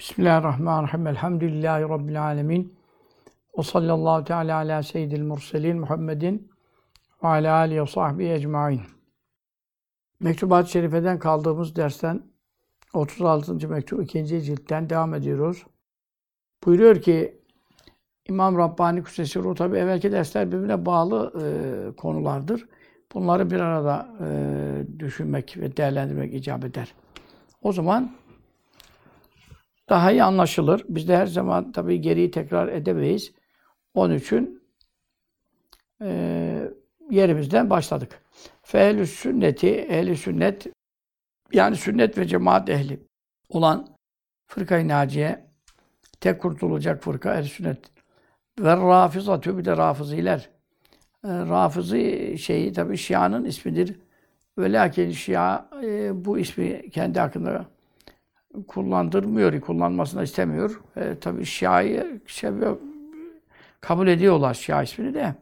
Bismillahirrahmanirrahim. Elhamdülillahi Rabbil alemin. Ve sallallahu teala ala seyyidil murselin Muhammedin ve ala alihi ve sahbihi ecmain. Mektubat-ı Şerife'den kaldığımız dersten 36. mektup 2. ciltten devam ediyoruz. Buyuruyor ki İmam Rabbani Kusesi Ruh tabi evvelki dersler birbirine bağlı e, konulardır. Bunları bir arada e, düşünmek ve değerlendirmek icap eder. O zaman daha iyi anlaşılır. Biz de her zaman tabii geriyi tekrar edemeyiz. Onun için e, yerimizden başladık. Fehlü sünneti, ehli sünnet yani sünnet ve cemaat ehli olan fırkayı naciye tek kurtulacak fırka ehl sünnet ve rafizatü bir de rafıziler. E, rafızı şeyi tabi Şia'nın ismidir. Ve lakin Şia e, bu ismi kendi hakkında kullandırmıyor, kullanmasını istemiyor. E, tabii Şia'yı şey, kabul ediyorlar Şia ismini de.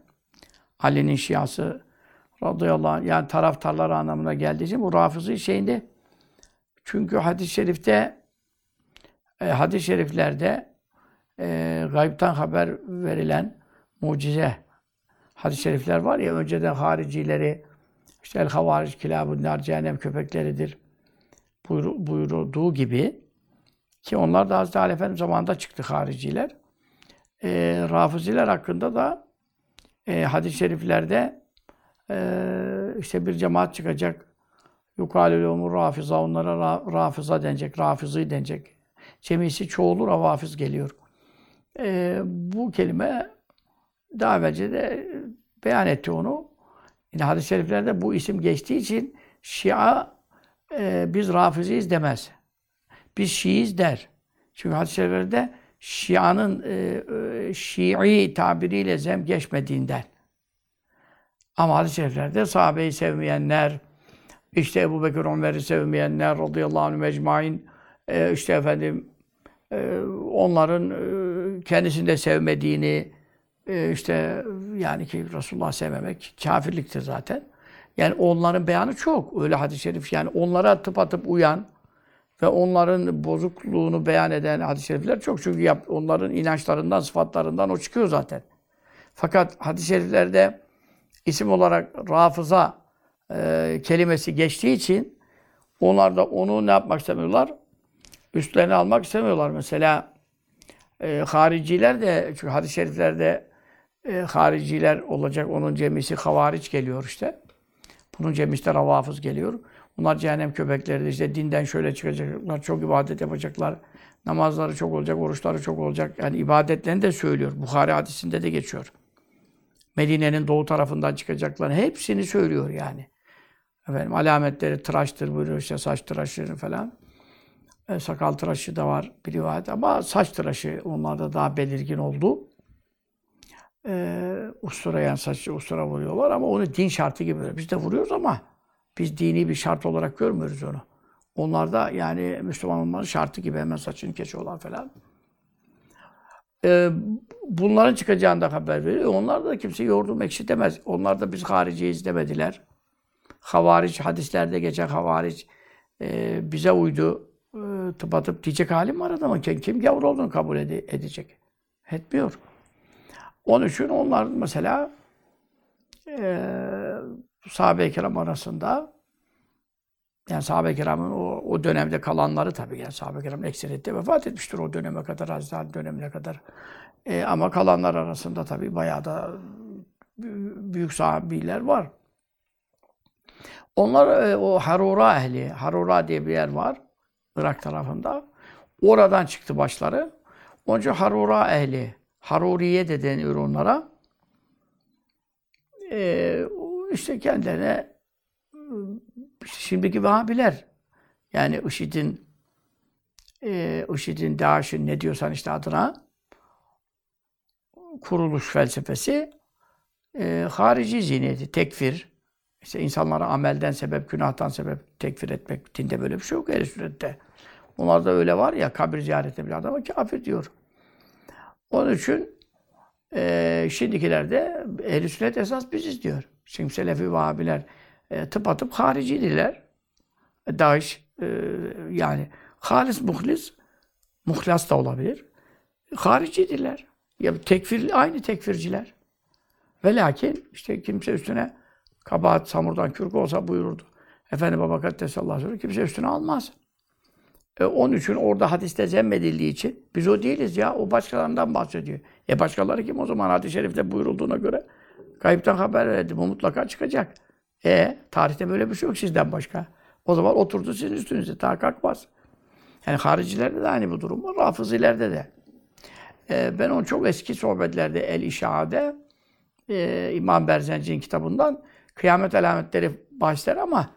Ali'nin Şiası radıyallahu anh, yani taraftarları anlamına geldiği için bu Rafızı şeyinde çünkü hadis-i şerifte e, hadis-i şeriflerde e, gaybtan haber verilen mucize hadis-i şerifler var ya önceden haricileri işte el havaric kilabun nar cehennem köpekleridir buyur, buyurduğu gibi ki onlar da Hazreti Ali Efendimiz zamanında çıktı hariciler. E, Rafiziler hakkında da e, hadis-i şeriflerde e, işte bir cemaat çıkacak. Yukalü umur rafiza onlara ra, rafiza denecek, rafizi denecek. Cemisi çoğulur, avafiz geliyor. E, bu kelime daha evvelce de beyan etti onu. Yine hadis-i şeriflerde bu isim geçtiği için Şia e, biz Rafiziyiz demez. Biz Şiiyiz der. Çünkü hadis-i şeriflerde Şia'nın e, e, Şii tabiriyle zem geçmediğinden. Ama hadis-i şeriflerde sahabeyi sevmeyenler, işte Ebu Bekir Ömer'i sevmeyenler, radıyallahu anh mecmain, e, işte efendim, e, onların e, kendisinde sevmediğini, e, işte yani ki Resulullah sevmemek kafirliktir zaten. Yani onların beyanı çok. Öyle hadis-i şerif yani onlara tıpatıp uyan ve onların bozukluğunu beyan eden hadis-i şerifler çok. Çünkü yap, onların inançlarından, sıfatlarından o çıkıyor zaten. Fakat hadis-i şeriflerde isim olarak rafıza e, kelimesi geçtiği için onlar da onu ne yapmak istemiyorlar? Üstlerine almak istemiyorlar. Mesela e, hariciler de, çünkü hadis-i şeriflerde e, hariciler olacak, onun cemisi havariç geliyor işte. Bunun cemisi de ravafız geliyor. Bunlar cehennem köpekleridir. İşte dinden şöyle çıkacaklar, çok ibadet yapacaklar. Namazları çok olacak, oruçları çok olacak. Yani ibadetlerini de söylüyor. Bukhari hadisinde de geçiyor. Medine'nin doğu tarafından çıkacaklar. Hepsini söylüyor yani. Efendim alametleri tıraştır buyuruyor işte saç tıraşı falan. E, sakal tıraşı da var bir rivayet ama saç tıraşı onlarda daha belirgin oldu. E, ustura yani saçı ustura vuruyorlar ama onu din şartı gibi. Biz de vuruyoruz ama biz dini bir şart olarak görmüyoruz onu. Onlar da yani Müslüman olmanın şartı gibi hemen saçını kesiyorlar falan. Ee, bunların çıkacağını da haber veriyor. Onlar da kimse yoğurdum ekşi demez. Onlar da biz hariciyiz demediler. Havariç, hadislerde geçen havariç e, bize uydu. E, tıpatıp diyecek halim var adamın. Kim, kim gavur olduğunu kabul ede, edecek. Etmiyor. Onun için onlar mesela e, sahabe-i kiram arasında yani sahabe-i kiramın o, o dönemde kalanları tabii yani sahabe-i kiramın ekseriyette vefat etmiştir o döneme kadar, Hazreti Ali dönemine kadar. E, ama kalanlar arasında tabii bayağı da büyük sahabiler var. Onlar e, o Harura ehli, Harura diye bir yer var Irak tarafında. Oradan çıktı başları. Onun için Harura ehli, Haruriye de deniyor onlara. E, işte kendilerine şimdiki Vahabiler yani IŞİD'in e, IŞİD'in, DAEŞ'in ne diyorsan işte adına kuruluş felsefesi e, harici zihniyeti, tekfir. İşte insanlara amelden sebep, günahtan sebep tekfir etmek. Dinde böyle bir şey yok ehl sünnette. Onlarda öyle var ya, kabir ziyareti bir adama kafir diyor. Onun için e, şimdikiler de ehl sünnet esas biziz diyor. Şimdi Selefi Vahabiler e, tıpatıp haricidiler. E, Daesh e, yani halis muhlis Muhlas da olabilir. Haricidirler. Ya tekfir, aynı tekfirciler. Ve lakin işte kimse üstüne kabahat samurdan kürk olsa buyururdu. Efendi Baba Kaddesallahu aleyhi kimse üstüne almaz. E, onun için orada hadiste zemmedildiği için biz o değiliz ya. O başkalarından bahsediyor. E başkaları kim o zaman hadis-i şerifte buyurulduğuna göre kayıptan haber verdi. Bu mutlaka çıkacak. E tarihte böyle bir şey yok sizden başka. O zaman oturdu sizin üstünüze. Daha kalkmaz. Yani haricilerde de aynı bu durum var. Rafızilerde de. E, ben onu çok eski sohbetlerde El İşa'de e, İmam Berzenci'nin kitabından kıyamet alametleri bahseder ama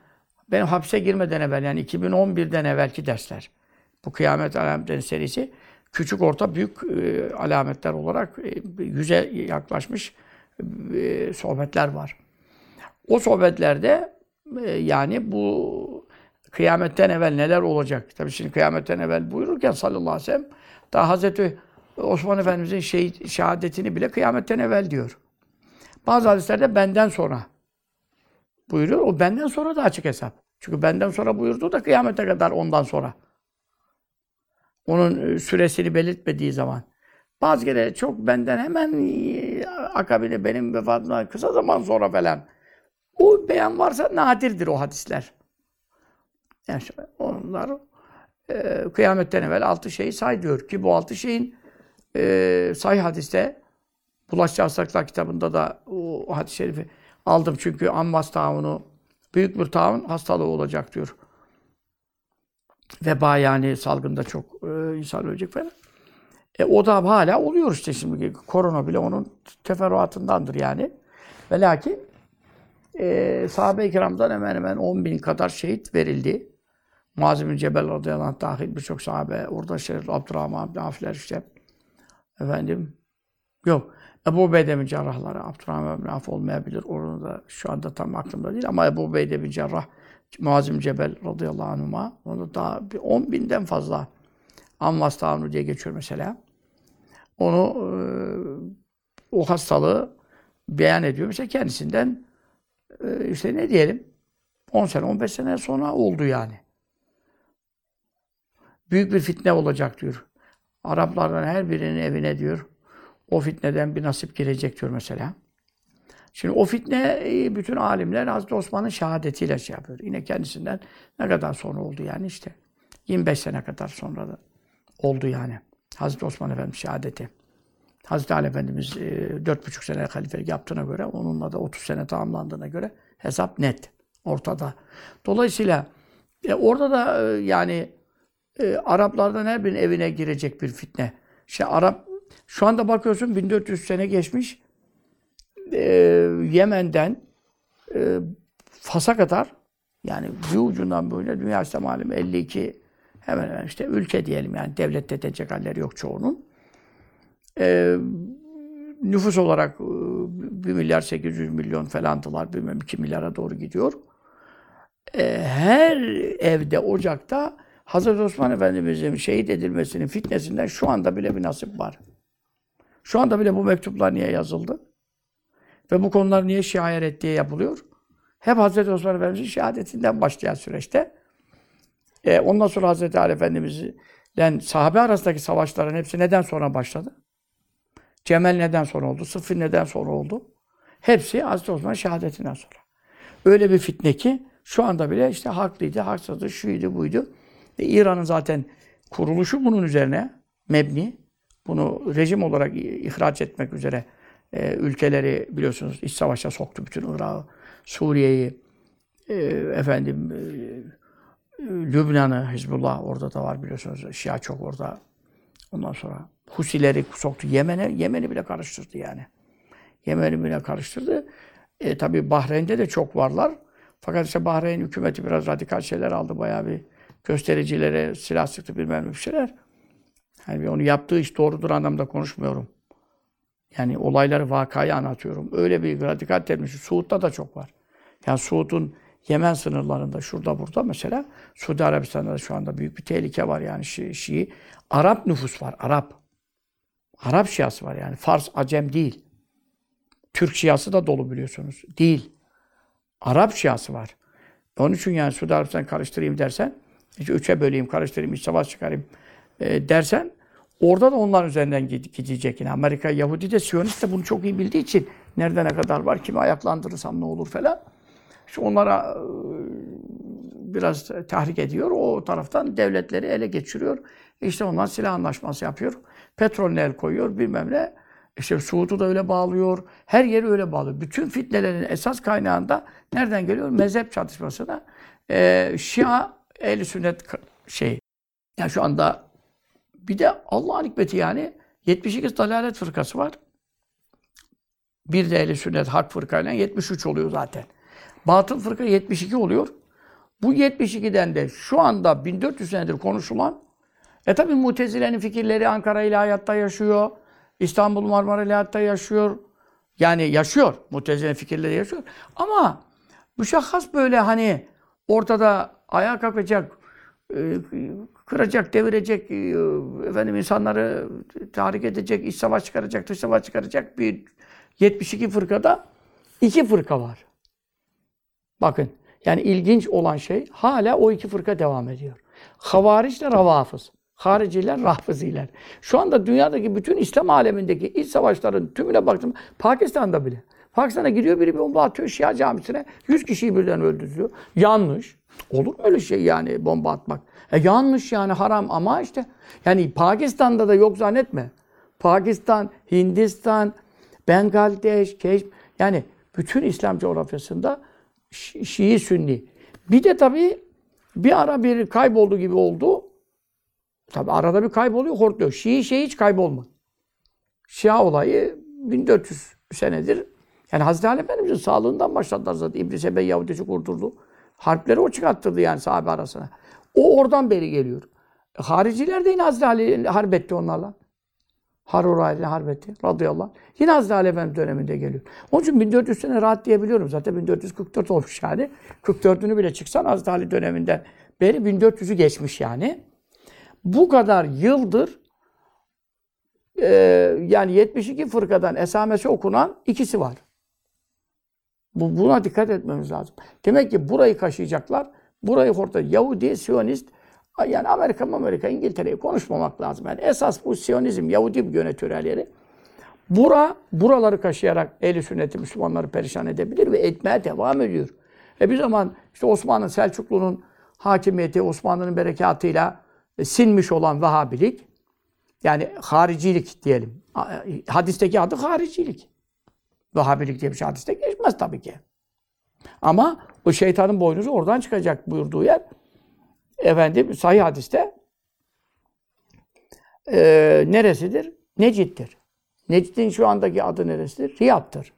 benim hapse girmeden evvel yani 2011'den evvelki dersler. Bu kıyamet alametleri serisi küçük orta büyük e, alametler olarak e, yüze yaklaşmış e, sohbetler var. O sohbetlerde e, yani bu kıyametten evvel neler olacak? Tabii şimdi kıyametten evvel buyururken sallallahu aleyhi ve sellem daha Hazreti Osman Efendimiz'in şehit, şehadetini bile kıyametten evvel diyor. Bazı hadislerde benden sonra buyuruyor. O benden sonra da açık hesap. Çünkü benden sonra buyurdu da kıyamete kadar ondan sonra. Onun e, süresini belirtmediği zaman. Bazı kere çok benden hemen e, akabine benim vefatımdan kısa zaman sonra falan. O beyan varsa nadirdir o hadisler. Yani onlar e, kıyametten evvel altı şeyi say diyor ki bu altı şeyin e, say hadiste Bulaşıcı Hastalıklar kitabında da o hadis-i şerifi aldım çünkü Ammas taunu büyük bir taun hastalığı olacak diyor. Veba yani salgında çok e, insan ölecek falan. E, o da hala oluyor işte şimdi. Korona bile onun teferruatındandır yani. Ve lakin e, sahabe-i kiramdan hemen hemen 10 bin kadar şehit verildi. Muaz bin Cebel radıyallahu anh dahil birçok sahabe, orada Şerif Abdurrahman bin Afiler işte. Efendim, yok. Ebu Ubeyde bin Cerrahları, Abdurrahman bin Af olmayabilir. Onu da şu anda tam aklımda değil ama Ebu Ubeyde bin Cerrah, Muaz bin Cebel radıyallahu anhuma, onu daha bir 10 binden fazla Ammas Tavnu diye geçiyor mesela. Onu e, o hastalığı beyan ediyor. Mesela kendisinden e, işte ne diyelim 10 sene, 15 sene sonra oldu yani. Büyük bir fitne olacak diyor. Araplardan her birinin evine diyor o fitneden bir nasip girecek diyor mesela. Şimdi o fitne bütün alimler Hazreti Osman'ın şehadetiyle şey yapıyor. Yine kendisinden ne kadar sonra oldu yani işte. 25 sene kadar sonra da oldu yani. Hazreti Osman Efendimiz şehadeti. Hazreti Ali Efendimiz dört buçuk sene halifelik yaptığına göre, onunla da 30 sene tamamlandığına göre hesap net, ortada. Dolayısıyla e, orada da e, yani e, Araplardan her birinin evine girecek bir fitne. İşte Arap, şu anda bakıyorsun 1400 sene geçmiş, e, Yemen'den e, Fas'a kadar, yani bir ucundan böyle dünya İslam alemi 52 hemen hemen işte ülke diyelim yani devlette halleri yok çoğunun. E, nüfus olarak e, 1 milyar 800 milyon falandılar. Bilmem 2 milyara doğru gidiyor. E, her evde, ocakta Hazreti Osman Efendimiz'in şehit edilmesinin fitnesinden şu anda bile bir nasip var. Şu anda bile bu mektuplar niye yazıldı? Ve bu konular niye şiayet diye yapılıyor? Hep Hazreti Osman Efendimiz'in şehadetinden başlayan süreçte. E, ondan sonra Hazreti Ali Efendimiz'le sahabe arasındaki savaşların hepsi neden sonra başladı? Cemel neden sonra oldu? Sıffin neden sonra oldu? Hepsi Hazreti Osman şehadetinden sonra. Öyle bir fitne ki şu anda bile işte haklıydı, haksızdı, şuydu, buydu. E, İran'ın zaten kuruluşu bunun üzerine mebni. Bunu rejim olarak ihraç etmek üzere e, ülkeleri biliyorsunuz iç savaşa soktu bütün Irak'ı, Suriye'yi, e, efendim e, Lübnan'ı, Hizbullah orada da var biliyorsunuz. Şia çok orada. Ondan sonra Husileri soktu Yemen'e. Yemen'i bile karıştırdı yani. Yemen'i bile karıştırdı. E, tabii Bahreyn'de de çok varlar. Fakat işte Bahreyn hükümeti biraz radikal şeyler aldı. Bayağı bir göstericilere silah sıktı bilmem bir şeyler. Yani onu yaptığı iş doğrudur anlamda konuşmuyorum. Yani olayları, vakayı anlatıyorum. Öyle bir radikal termiş. Suud'da da çok var. Yani Suud'un Yemen sınırlarında, şurada burada mesela, Suudi Arabistan'da da şu anda büyük bir tehlike var yani Şii. Şii. Arap nüfus var, Arap. Arap Şiası var yani. Fars, Acem değil. Türk Şiası da dolu biliyorsunuz. Değil. Arap Şiası var. Onun için yani Suudi Arabistan karıştırayım dersen, işte üçe böleyim, karıştırayım, iç savaş çıkarayım, e, dersen orada da onlar üzerinden gid- gidecek yine. Amerika, Yahudi de Siyonist de bunu çok iyi bildiği için nerede ne kadar var, kimi ayaklandırırsam ne olur falan. İşte onlara e, biraz tahrik ediyor. O taraftan devletleri ele geçiriyor. İşte ondan silah anlaşması yapıyor. Petrolüne el koyuyor bilmem ne. İşte Suud'u da öyle bağlıyor. Her yeri öyle bağlıyor. Bütün fitnelerin esas kaynağında nereden geliyor? Mezhep çatışmasına. Ee, Şia, ehl sünnet şey. Yani şu anda bir de Allah'ın hikmeti yani 72 dalalet fırkası var. Bir de ehl sünnet hak fırkayla 73 oluyor zaten. Batıl fırka 72 oluyor. Bu 72'den de şu anda 1400 senedir konuşulan e tabi Mutezile'nin fikirleri Ankara İlahiyat'ta yaşıyor. İstanbul Marmara İlahiyat'ta yaşıyor. Yani yaşıyor. Mutezile'nin fikirleri yaşıyor. Ama müşahhas böyle hani ortada ayağa kalkacak, e, kıracak, devirecek, e, efendim insanları tahrik edecek, iç savaş çıkaracak, dış savaş çıkaracak bir 72 fırkada iki fırka var. Bakın yani ilginç olan şey hala o iki fırka devam ediyor. Havariçle Ravafız. Hariciler, Rahfıziler. Şu anda dünyadaki bütün İslam alemindeki iç savaşların tümüne baktım. Pakistan'da bile. Pakistan'a gidiyor biri bir bomba atıyor Şia camisine. 100 kişiyi birden öldürüyor. Yanlış. Olur mu öyle şey yani bomba atmak? E yanlış yani haram ama işte. Yani Pakistan'da da yok zannetme. Pakistan, Hindistan, Bangladeş, Keş, yani bütün İslam coğrafyasında Şi- Şii Sünni. Bir de tabii bir ara bir kayboldu gibi oldu. Tabii arada bir kayboluyor, hortluyor. Şii şey hiç kaybolmadı. Şia olayı 1400 senedir. Yani Hazreti Ali Efendimiz'in sağlığından başladılar zaten. İblis Ebe Yahudisi kurtuldu. Harpleri o çıkarttırdı yani sahabe arasına. O oradan beri geliyor. E, hariciler de yine Hazreti Ali harp etti onlarla. Haruray'la harp etti radıyallahu. Yine Hazreti Ali Efendimiz döneminde geliyor. Onun için 1400 sene rahat diyebiliyorum. Zaten 1444 olmuş yani. 44'ünü bile çıksan Hazreti Ali döneminden beri 1400'ü geçmiş yani. Bu kadar yıldır e, yani 72 fırkadan esamesi okunan ikisi var. Bu, buna dikkat etmemiz lazım. Demek ki burayı kaşıyacaklar. Burayı orta Yahudi, Siyonist, yani Amerika, Amerika, İngiltere'yi konuşmamak lazım. Yani esas bu Siyonizm, Yahudi yönetiyor her yeri. Bura, buraları kaşıyarak ehli sünneti Müslümanları perişan edebilir ve etmeye devam ediyor. E bir zaman işte Osmanlı Selçuklu'nun hakimiyeti, Osmanlı'nın berekatıyla e, sinmiş olan Vehhabilik, yani haricilik diyelim. Hadisteki adı haricilik. Vehhabilik diye bir şey hadiste geçmez tabii ki. Ama o şeytanın boynuzu oradan çıkacak buyurduğu yer efendim sahih hadiste e, neresidir? Necit'tir. Necit'in şu andaki adı neresidir? Riyad'tır.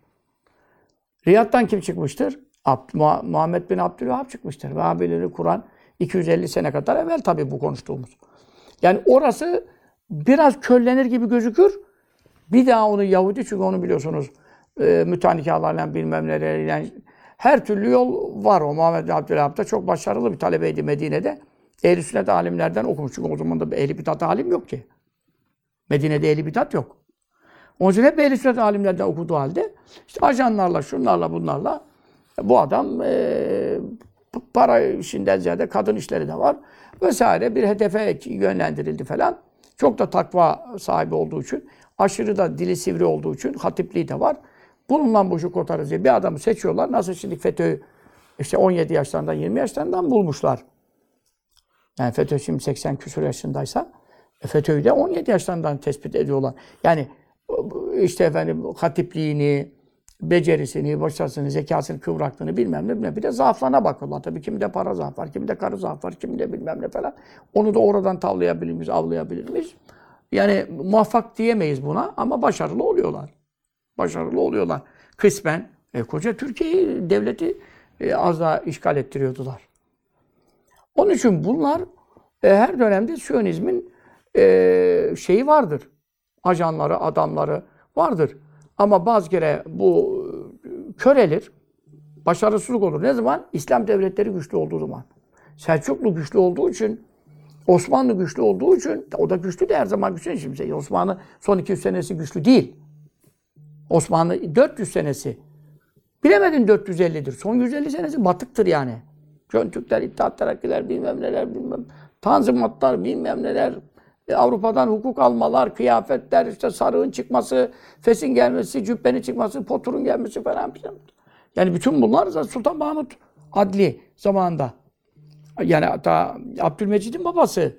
Riyad'dan kim çıkmıştır? Abd, Muha- Muhammed bin Abdülvahhab çıkmıştır. Vehhabiliğini kuran 250 sene kadar evvel tabii bu konuştuğumuz. Yani orası biraz köllenir gibi gözükür. Bir daha onu Yahudi çünkü onu biliyorsunuz e, mütanikahlarla bilmem neleriyle her türlü yol var o. Muhammed bin Abdülvahhab da çok başarılı bir talebeydi Medine'de. Ehl-i sünnet alimlerden okumuş. Çünkü o zaman da ehli bidat alim yok ki. Medine'de ehli bidat yok. Onun için hep ehl-i sünnet alimlerden okuduğu halde işte ajanlarla, şunlarla, bunlarla bu adam e, para işinden ziyade kadın işleri de var vesaire bir hedefe yönlendirildi falan. Çok da takva sahibi olduğu için, aşırı da dili sivri olduğu için hatipliği de var. Bununla bu işi kurtarırız diye bir adamı seçiyorlar. Nasıl şimdi FETÖ'yü işte 17 yaşlarından 20 yaşlarından bulmuşlar. Yani FETÖ şimdi 80 küsur yaşındaysa e, FETÖ'yü de 17 yaşlarından tespit ediyorlar. Yani işte efendim hatipliğini, becerisini, başarısını, zekasını, kıvraklığını bilmem ne bilmem. Bir de zaaflarına bakıyorlar. Tabii kimde para zaaf var, kimde karı zaaf var, kimde bilmem ne falan. Onu da oradan tavlayabilir miyiz, avlayabilir miyiz? Yani muvaffak diyemeyiz buna ama başarılı oluyorlar. Başarılı oluyorlar. Kısmen. E, koca Türkiye'yi, devleti e, az daha işgal ettiriyordular. Onun için bunlar e, her dönemde Siyonizmin e, şeyi vardır. Ajanları, adamları vardır. Ama bazı kere bu e, körelir, başarısızlık olur. Ne zaman? İslam devletleri güçlü olduğu zaman. Selçuklu güçlü olduğu için, Osmanlı güçlü olduğu için, o da güçlü de her zaman güçlü. Şimdi Osmanlı son 200 senesi güçlü değil. Osmanlı 400 senesi. Bilemedin 450'dir. Son 150 senesi batıktır yani. Cöntükler, İttihat Terakkiler, bilmem neler, bilmem. Tanzimatlar, bilmem neler. E, Avrupa'dan hukuk almalar, kıyafetler, işte sarığın çıkması, fesin gelmesi, cübbenin çıkması, poturun gelmesi falan filan. Yani bütün bunlar da Sultan Mahmut adli zamanında. Yani hatta Abdülmecid'in babası.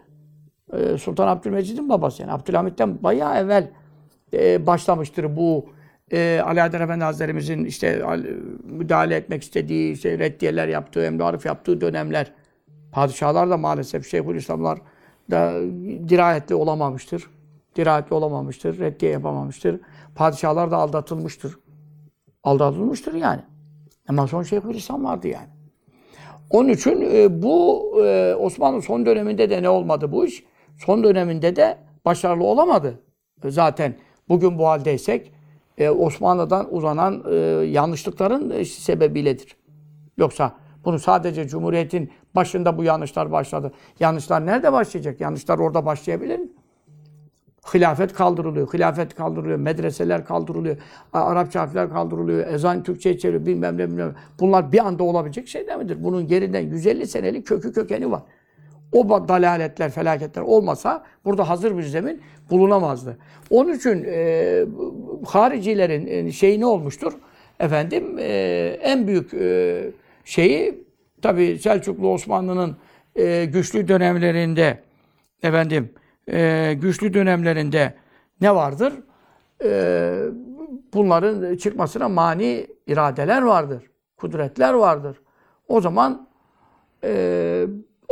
e, Sultan Abdülmecid'in babası. Yani Abdülhamit'ten bayağı evvel e, başlamıştır bu e, Ali Efendi Hazretlerimizin işte al- müdahale etmek istediği, işte reddiyeler yaptığı, emri arif yaptığı dönemler. Padişahlar da maalesef Şeyhülislamlar da dirayetli olamamıştır. Dirayetli olamamıştır, reddiye yapamamıştır. Padişahlar da aldatılmıştır. Aldatılmıştır yani. Ama son Şeyhülislam vardı yani. Onun için e, bu e, Osmanlı son döneminde de ne olmadı bu iş? Son döneminde de başarılı olamadı. E, Zaten bugün bu haldeysek e, Osmanlı'dan uzanan e, yanlışlıkların e, sebebiyledir. Yoksa bunu sadece Cumhuriyet'in başında bu yanlışlar başladı. Yanlışlar nerede başlayacak? Yanlışlar orada başlayabilir mi? Hilafet kaldırılıyor, hilafet kaldırılıyor, medreseler kaldırılıyor, Arapça harfler kaldırılıyor, ezan Türkçe çeviriyor, bilmem ne bilmem. Bunlar bir anda olabilecek şeyler midir? Bunun gerinden 150 senelik kökü kökeni var. O dalaletler, felaketler olmasa burada hazır bir zemin bulunamazdı. Onun için e, haricilerin e, şeyi ne olmuştur? Efendim e, en büyük e, şeyi tabi Selçuklu Osmanlı'nın e, güçlü dönemlerinde efendim e, güçlü dönemlerinde ne vardır? E, bunların çıkmasına mani iradeler vardır. Kudretler vardır. O zaman e,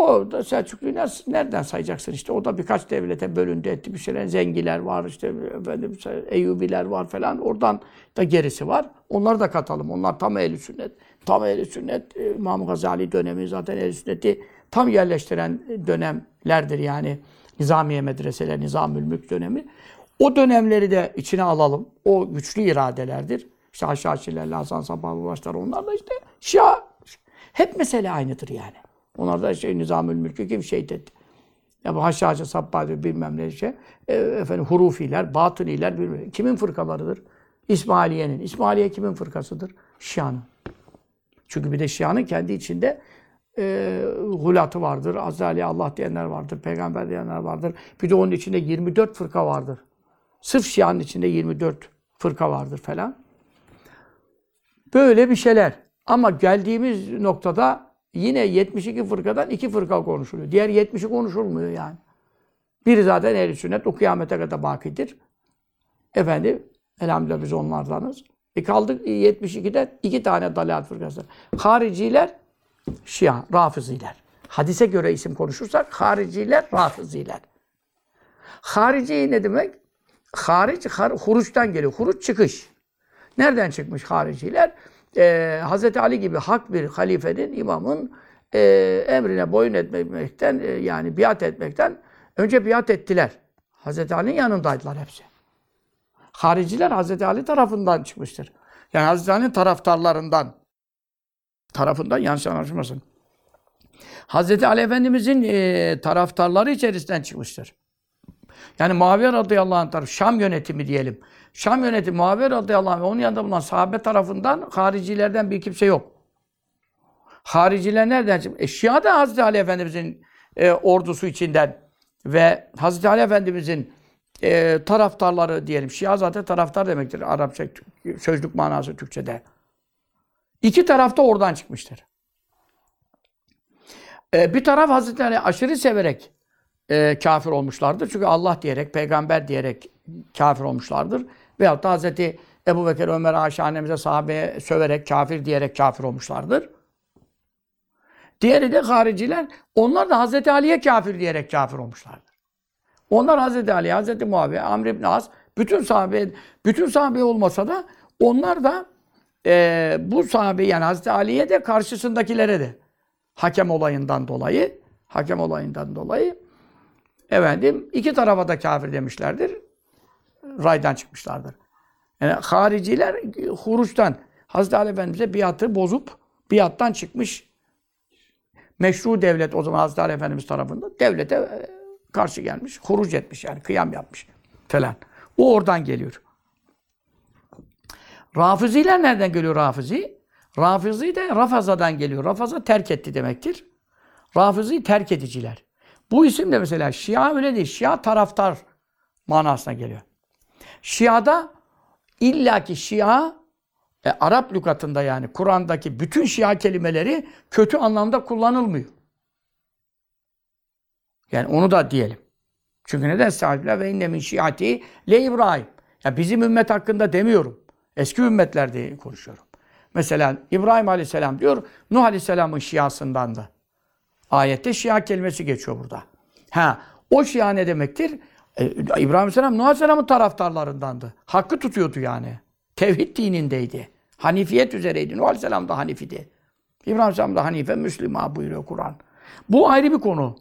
o da Selçuklu'yu nereden sayacaksın işte? O da birkaç devlete bölündü etti. Bir şeyler Zengiler var işte efendim Eyyubiler var falan. Oradan da gerisi var. Onları da katalım. Onlar tam ehli sünnet. Tam ehli sünnet. e, İmam Gazali dönemi zaten ehli sünneti tam yerleştiren dönemlerdir yani. Nizamiye medreseler, Nizamül Mülk dönemi. O dönemleri de içine alalım. O güçlü iradelerdir. İşte Haşhaşiler, Hasan Sabahi başlar. Onlar da işte Şia. Hep mesele aynıdır yani. Onlar da şey Nizamül Mülk'ü kim şehit etti? Ya bu Haşhaşi, Sabbadi bilmem ne şey. E, efendim Hurufiler, Batıniler bilmem. Kimin fırkalarıdır? İsmailiye'nin. İsmailiye kimin fırkasıdır? Şia'nın. Çünkü bir de Şia'nın kendi içinde e, hulatı vardır. Azali Allah diyenler vardır. Peygamber diyenler vardır. Bir de onun içinde 24 fırka vardır. Sırf Şia'nın içinde 24 fırka vardır falan. Böyle bir şeyler. Ama geldiğimiz noktada yine 72 fırkadan iki fırka konuşuluyor. Diğer 70'i konuşulmuyor yani. Biri zaten ehl sünnet o kıyamete kadar bakidir. Efendim elhamdülillah biz onlardanız. E kaldık 72'de iki tane dalalet fırkası. Hariciler, Şia, Rafiziler. Hadise göre isim konuşursak hariciler, Rafiziler. Harici ne demek? Haric, har, huruçtan geliyor. Huruç çıkış. Nereden çıkmış hariciler? Ee, Hz. Ali gibi hak bir halifenin, imamın e, emrine boyun etmekten, e, yani biat etmekten önce biat ettiler. Hz. Ali'nin yanındaydılar hepsi. Hariciler Hz. Ali tarafından çıkmıştır. Yani Hz. Ali'nin taraftarlarından. Tarafından yanlış anlaşılmasın. Hz. Ali Efendimizin e, taraftarları içerisinden çıkmıştır. Yani Muaviye radıyallahu anh tarafı, Şam yönetimi diyelim. Şam yönetimi Muaviye radıyallahu anh ve onun yanında bulunan sahabe tarafından haricilerden bir kimse yok. Hariciler nereden çıktı? E, Şia da Hazreti Ali Efendimizin e, ordusu içinden ve Hazreti Ali Efendimizin e, taraftarları diyelim. Şia zaten taraftar demektir Arapça sözlük manası Türkçe'de. İki taraf da oradan çıkmıştır. E, bir taraf Hazreti Ali aşırı severek e, kafir olmuşlardır. Çünkü Allah diyerek, peygamber diyerek kafir olmuşlardır. Veyahut da Hazreti Ebu Bekir, Ömer, Ayşe annemize sahabeye söverek, kafir diyerek kafir olmuşlardır. Diğeri de hariciler, onlar da Hazreti Ali'ye kafir diyerek kafir olmuşlardır. Onlar Hazreti Ali, Hazreti Muaviye, Amr ibn As, bütün sahabe, bütün sahabe olmasa da onlar da e, bu sahabe yani Hazreti Ali'ye de karşısındakilere de hakem olayından dolayı, hakem olayından dolayı efendim iki tarafa da kafir demişlerdir. Raydan çıkmışlardır. Yani hariciler huruçtan Hazreti Ali Efendimiz'e biatı bozup biattan çıkmış meşru devlet o zaman Hazreti Ali Efendimiz tarafından devlete e, karşı gelmiş. Huruc etmiş yani kıyam yapmış falan. O oradan geliyor. Rafiziler nereden geliyor Rafizi? Rafizi de Rafaza'dan geliyor. Rafaza terk etti demektir. Rafizi terk ediciler. Bu isim de mesela Şia öyle değil. Şia taraftar manasına geliyor. Şia'da illaki Şia e, Arap lügatında yani Kur'an'daki bütün Şia kelimeleri kötü anlamda kullanılmıyor. Yani onu da diyelim. Çünkü neden sahibiyle ve inne min şiati le İbrahim. Ya bizim ümmet hakkında demiyorum. Eski ümmetlerde konuşuyorum. Mesela İbrahim Aleyhisselam diyor, Nuh Aleyhisselam'ın şiasındandı. Ayette şia kelimesi geçiyor burada. Ha, o şia ne demektir? Ee, İbrahim Aleyhisselam Nuh Aleyhisselam'ın taraftarlarındandı. Hakkı tutuyordu yani. Tevhid dinindeydi. Hanifiyet üzereydi. Nuh Aleyhisselam da Hanifidi. İbrahim Aleyhisselam da Hanife, Müslüman buyuruyor Kur'an. Bu ayrı bir konu.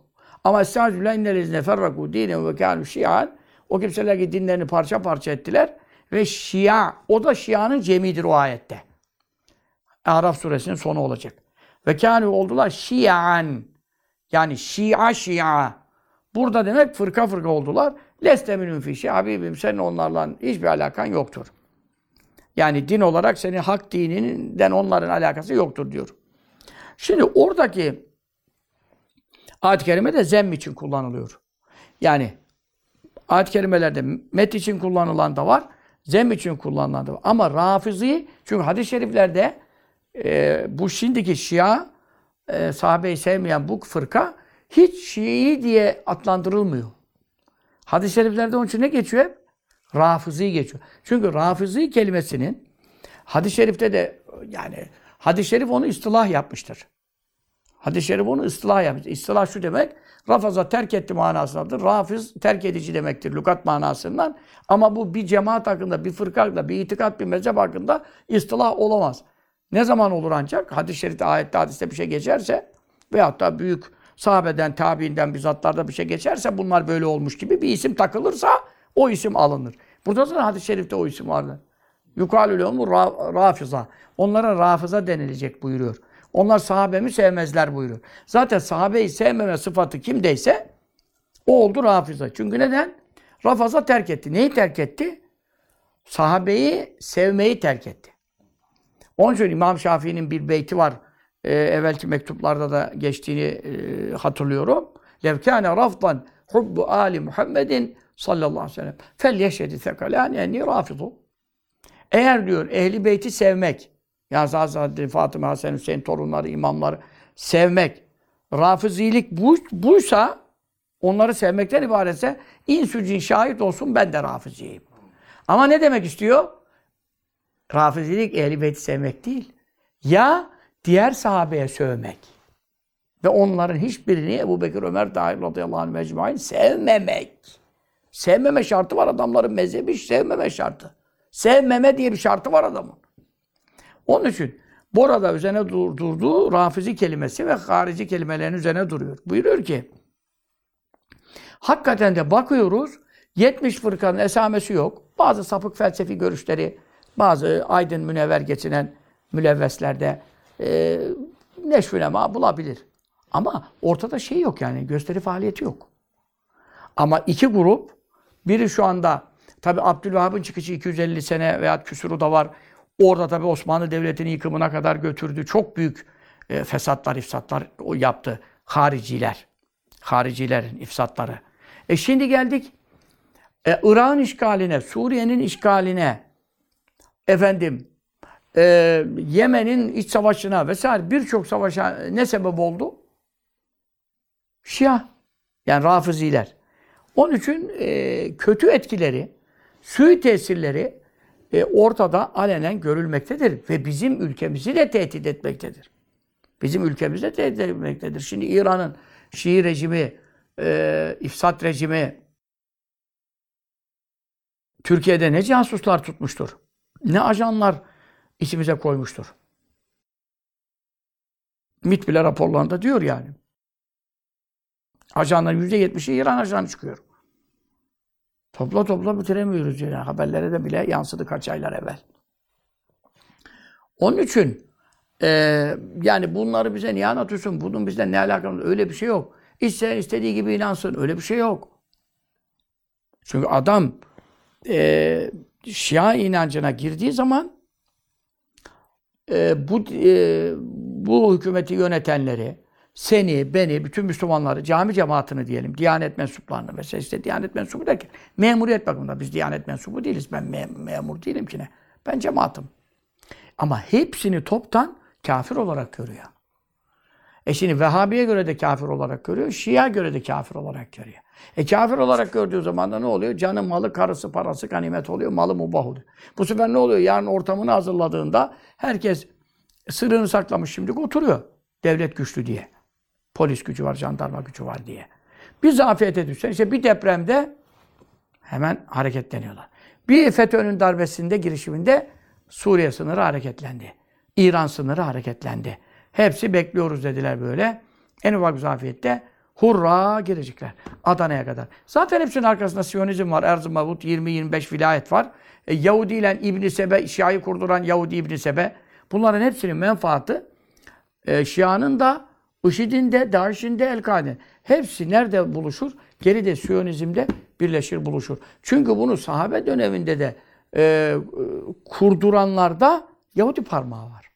Ama Estağfirullah innellezine ferraku dinen ve kânu şia'an o kimseler ki dinlerini parça parça ettiler ve şia, o da şianın cemidir o ayette. Araf suresinin sonu olacak. Ve kânu oldular şia'an. Yani şia şia. Burada demek fırka fırka oldular. Leste minun fi şia. Habibim senin onlarla hiçbir alakan yoktur. Yani din olarak senin hak dininden onların alakası yoktur diyor. Şimdi oradaki ayet-i kerime de zemm için kullanılıyor. Yani ayet-i kerimelerde met için kullanılan da var, zem için kullanılan da var. Ama rafizi, çünkü hadis-i şeriflerde e, bu şimdiki Şia, e, sahabeyi sevmeyen bu fırka hiç Şii diye adlandırılmıyor. Hadis-i şeriflerde onun için ne geçiyor? Rafizi geçiyor. Çünkü rafizi kelimesinin hadis-i şerifte de yani hadis-i şerif onu istilah yapmıştır. Hadis-i şerif onu ıslah yapmış. İstilah şu demek, rafaza terk etti manasındadır. Rafiz terk edici demektir lügat manasından. Ama bu bir cemaat hakkında, bir fırka hakkında, bir itikat, bir mezhep hakkında istilah olamaz. Ne zaman olur ancak? Hadis-i şerifte, ayette, hadiste bir şey geçerse veyahut da büyük sahabeden, tabiinden, bizzatlarda bir şey geçerse bunlar böyle olmuş gibi bir isim takılırsa o isim alınır. Burada da hadis-i şerifte o isim vardı. Yukalü mu rafiza. Onlara rafıza denilecek buyuruyor. Onlar sahabemi sevmezler buyuruyor. Zaten sahabeyi sevmeme sıfatı kimdeyse o oldu rafiza. Çünkü neden? Rafaza terk etti. Neyi terk etti? Sahabeyi sevmeyi terk etti. Onun için İmam Şafii'nin bir beyti var. Ee, evvelki mektuplarda da geçtiğini e, hatırlıyorum. Levkâne rafdan hubbu Ali Muhammedin sallallahu aleyhi ve sellem fel yeşhedi sekalâni enni rafidu. Eğer diyor ehli beyti sevmek, yani Hazreti Fatıma, Hasan, Hüseyin torunları, imamları sevmek, rafizilik bu, buysa, onları sevmekten ibaretse insücin şahit olsun ben de rafiziyim. Ama ne demek istiyor? Rafizilik ehli beyti sevmek değil. Ya diğer sahabeye sövmek. Ve onların hiçbirini Ebu Bekir Ömer dahil radıyallahu anh mecmuain sevmemek. Sevmeme şartı var adamların mezhebi sevmeme şartı. Sevmeme diye bir şartı var adamın. Onun için burada üzerine durduğu rafizi kelimesi ve harici kelimelerin üzerine duruyor. Buyuruyor ki hakikaten de bakıyoruz 70 fırkanın esamesi yok. Bazı sapık felsefi görüşleri, bazı aydın münevver geçinen mülevveslerde e, neşvülema bulabilir. Ama ortada şey yok yani gösteri faaliyeti yok. Ama iki grup biri şu anda tabi Abdülvahap'ın çıkışı 250 sene veya küsuru da var. Orada tabi Osmanlı Devleti'nin yıkımına kadar götürdü. Çok büyük e, fesatlar, ifsatlar yaptı. Hariciler. Haricilerin ifsatları. E şimdi geldik e, Irak'ın işgaline, Suriye'nin işgaline, efendim e, Yemen'in iç savaşına vesaire birçok savaşa ne sebep oldu? Şia. Yani Rafiziler. Onun için e, kötü etkileri, sui tesirleri e, ortada alenen görülmektedir. Ve bizim ülkemizi de tehdit etmektedir. Bizim ülkemizi de tehdit etmektedir. Şimdi İran'ın Şii rejimi, e, ifsat rejimi Türkiye'de ne casuslar tutmuştur? Ne ajanlar içimize koymuştur? MİT bile raporlarında diyor yani. Ajanların yüzde yetmişi İran ajanı çıkıyor. Topla topla bitiremiyoruz yani. Haberlere de bile yansıdı kaç aylar evvel. Onun için e, yani bunları bize niye anlatıyorsun? Bunun bizden ne alakamız? Öyle bir şey yok. İsteyen istediği gibi inansın. Öyle bir şey yok. Çünkü adam e, Şia inancına girdiği zaman e, bu e, bu hükümeti yönetenleri, seni, beni, bütün Müslümanları, cami cemaatini diyelim, Diyanet mensuplarını mesela işte Diyanet mensubu derken memuriyet bakımında biz Diyanet mensubu değiliz. Ben me- memur değilim ki ne. Ben cemaatim. Ama hepsini toptan kafir olarak görüyor. E şimdi Vehhabi'ye göre de kafir olarak görüyor, Şia göre de kafir olarak görüyor. E kafir olarak gördüğü zaman da ne oluyor? Canı, malı, karısı, parası ganimet oluyor, malı mubah oluyor. Bu sefer ne oluyor? Yarın ortamını hazırladığında herkes sırrını saklamış şimdi oturuyor. Devlet güçlü diye. Polis gücü var, jandarma gücü var diye. Bir zafiyete düşse, işte bir depremde hemen hareketleniyorlar. Bir FETÖ'nün darbesinde, girişiminde Suriye sınırı hareketlendi. İran sınırı hareketlendi. Hepsi bekliyoruz dediler böyle. En ufak bir zafiyette hurra girecekler. Adana'ya kadar. Zaten hepsinin arkasında Siyonizm var. Erz-ı Mavut 20-25 vilayet var. E, Yahudi ile İbn Sebe, Şia'yı kurduran Yahudi İbn Sebe. Bunların hepsinin menfaati e, Şia'nın da, IŞİD'in de, DAEŞ'in de, El-Kaide'nin. Hepsi nerede buluşur? Geride Siyonizm'de birleşir, buluşur. Çünkü bunu sahabe döneminde de e, e, kurduranlarda Yahudi parmağı var.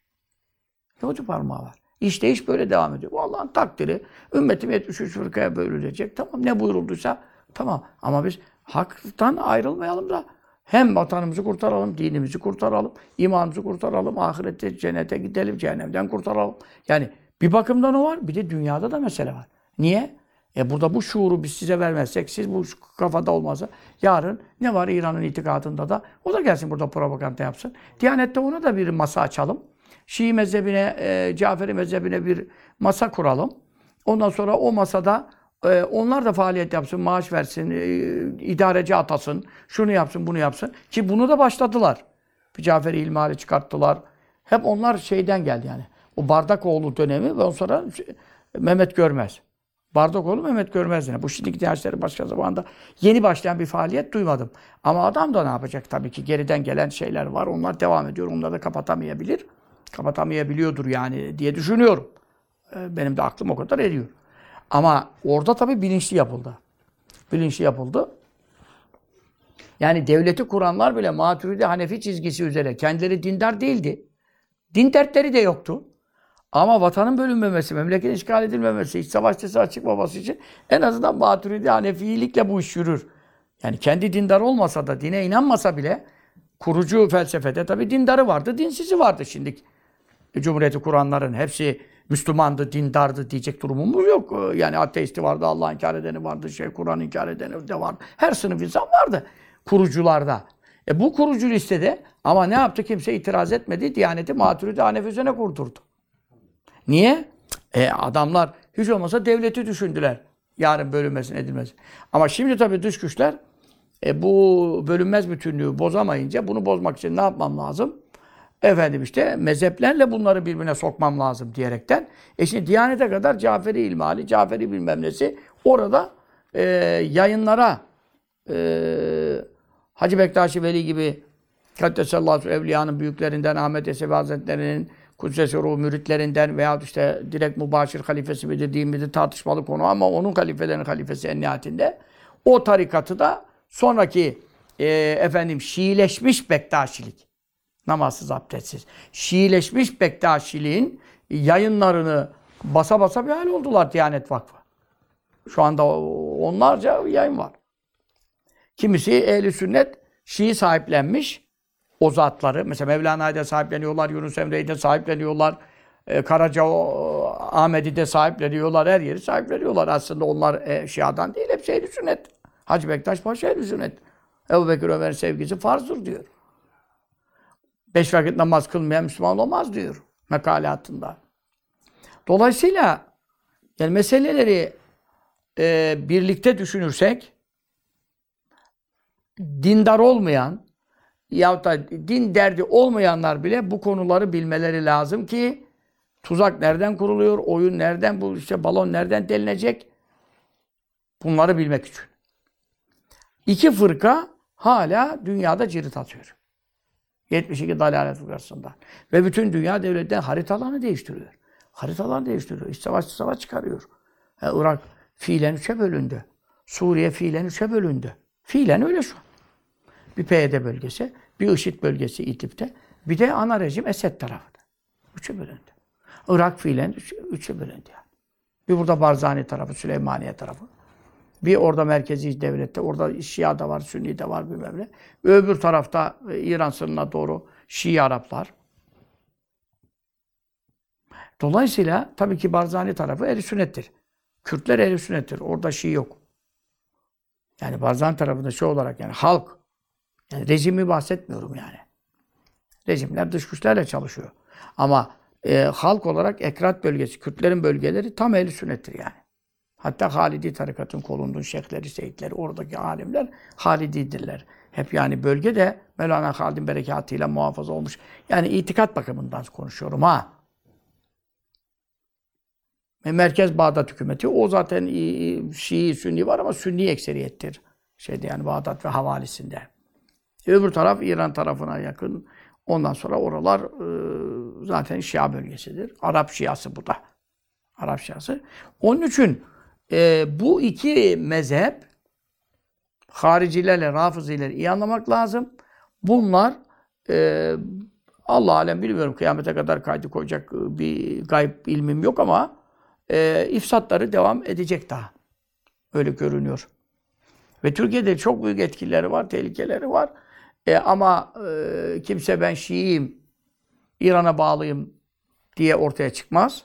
Yahudi parmağı var. İşte iş böyle devam ediyor. Bu Allah'ın takdiri. Ümmetim 73 fırkaya bölünecek. Tamam ne buyurulduysa tamam. Ama biz haktan ayrılmayalım da hem vatanımızı kurtaralım, dinimizi kurtaralım, imanımızı kurtaralım, ahirette cennete gidelim, cehennemden kurtaralım. Yani bir bakımdan o var, bir de dünyada da mesele var. Niye? E burada bu şuuru biz size vermezsek, siz bu kafada olmazsa yarın ne var İran'ın itikadında da o da gelsin burada propaganda yapsın. Diyanette ona da bir masa açalım. Şii mezhebine, e, Caferi mezhebine bir masa kuralım. Ondan sonra o masada e, onlar da faaliyet yapsın, maaş versin, e, idareci atasın, şunu yapsın, bunu yapsın. Ki bunu da başladılar. Bir Caferi İlmihali çıkarttılar. Hep onlar şeyden geldi yani. O Bardakoğlu dönemi ve ondan sonra Mehmet Görmez. Bardakoğlu Mehmet Görmez yine. Bu şimdiki dersleri başka zamanda yeni başlayan bir faaliyet duymadım. Ama adam da ne yapacak tabii ki. Geriden gelen şeyler var. Onlar devam ediyor. Onları da kapatamayabilir. Kapatamayabiliyordur yani diye düşünüyorum. Ee, Benim de aklım o kadar eriyor. Ama orada tabii bilinçli yapıldı. Bilinçli yapıldı. Yani devleti kuranlar bile Maturidi Hanefi çizgisi üzere kendileri dindar değildi. Din dertleri de yoktu. Ama vatanın bölünmemesi, memleketin işgal edilmemesi, iç savaş açık çıkmaması için en azından Maturidi Hanefilikle bu iş yürür. Yani kendi dindar olmasa da, dine inanmasa bile kurucu felsefede tabii dindarı vardı, dinsizi vardı şimdi. Cumhuriyeti kuranların hepsi Müslümandı, dindardı diyecek durumumuz yok. Yani ateisti vardı, Allah inkar edeni vardı, şey Kur'an inkar edeni de vardı. Her sınıf insan vardı kurucularda. E bu kurucu listede ama ne yaptı? Kimse itiraz etmedi. Diyaneti Maturidi Hanefi üzerine kurdurdu. Niye? E adamlar hiç olmasa devleti düşündüler. Yarın bölünmesin edilmesin. Ama şimdi tabii dış güçler e, bu bölünmez bütünlüğü bozamayınca bunu bozmak için ne yapmam lazım? Efendim işte mezheplerle bunları birbirine sokmam lazım diyerekten. E şimdi Diyanet'e kadar Caferi İlmali, Caferi bilmem nesi orada e, yayınlara e, Hacı Bektaşi Veli gibi Kaddesallahu Evliya'nın büyüklerinden Ahmet Yesevi Hazretleri'nin Kudsesi Ruh müritlerinden veya işte direkt mübaşir halifesi midir değil tartışmalı konu ama onun halifelerinin halifesi en nihayetinde o tarikatı da sonraki e, efendim Şiileşmiş Bektaşilik namazsız abdestsiz Şiileşmiş Bektaşiliğin yayınlarını basa basa bir hal oldular Diyanet Vakfı. Şu anda onlarca yayın var. Kimisi ehli sünnet Şii sahiplenmiş o zatları. Mesela Mevlana'yı da sahipleniyorlar, Yunus Emre'yi de sahipleniyorlar. E, Karaca Ahmet'i de sahipleniyorlar, her yeri sahipleniyorlar. Aslında onlar e, Şia'dan değil, hepsi ehli sünnet. Hacı Bektaş Paşa ehli sünnet. Ebu Bekir Ömer'in sevgisi farzdır diyor. Beş vakit namaz kılmayan Müslüman olmaz diyor mekalatında. Dolayısıyla yani meseleleri e, birlikte düşünürsek dindar olmayan yahut da din derdi olmayanlar bile bu konuları bilmeleri lazım ki tuzak nereden kuruluyor, oyun nereden, bu işte balon nereden delinecek bunları bilmek için. İki fırka hala dünyada cirit atıyor. 72 dalalet fırkasından. Ve bütün dünya devletleri haritalarını değiştiriyor. Haritalarını değiştiriyor. İç savaş savaş çıkarıyor. Yani Irak fiilen üçe bölündü. Suriye fiilen üçe bölündü. Fiilen öyle şu an. Bir PYD bölgesi, bir IŞİD bölgesi İdlib'de, bir de ana rejim Esed tarafında. Üçe bölündü. Irak fiilen üç, üçe bölündü yani. Bir burada Barzani tarafı, Süleymaniye tarafı. Bir orada merkezi devlette, orada Şia da var, Sünni de var bilmem ne. Öbür tarafta e, İran sınırına doğru Şii Araplar. Dolayısıyla tabii ki Barzani tarafı ehl sünnettir. Kürtler ehl sünnettir. Orada Şii yok. Yani Barzani tarafında şey olarak yani halk, yani rejimi bahsetmiyorum yani. Rejimler dış güçlerle çalışıyor. Ama e, halk olarak Ekrat bölgesi, Kürtlerin bölgeleri tam ehl sünnettir yani. Hatta Halidi tarikatın kolunduğu şeyhleri, seyitleri, oradaki alimler Halididirler. Hep yani bölgede Mevlana Halid'in berekatıyla muhafaza olmuş. Yani itikat bakımından konuşuyorum ha. Merkez Bağdat hükümeti o zaten Şii, Sünni var ama Sünni ekseriyettir. Şeyde yani Bağdat ve havalisinde. Öbür taraf İran tarafına yakın. Ondan sonra oralar e, zaten Şia bölgesidir. Arap Şiası bu da. Arap Şiası. Onun için e, bu iki mezhep haricilerle, rafızileri iyi anlamak lazım. Bunlar e, Allah alem bilmiyorum kıyamete kadar kaydı koyacak bir gayb ilmim yok ama e, ifsatları devam edecek daha. Öyle görünüyor. Ve Türkiye'de çok büyük etkileri var, tehlikeleri var. E, ama e, kimse ben Şiiyim, İran'a bağlıyım diye ortaya çıkmaz.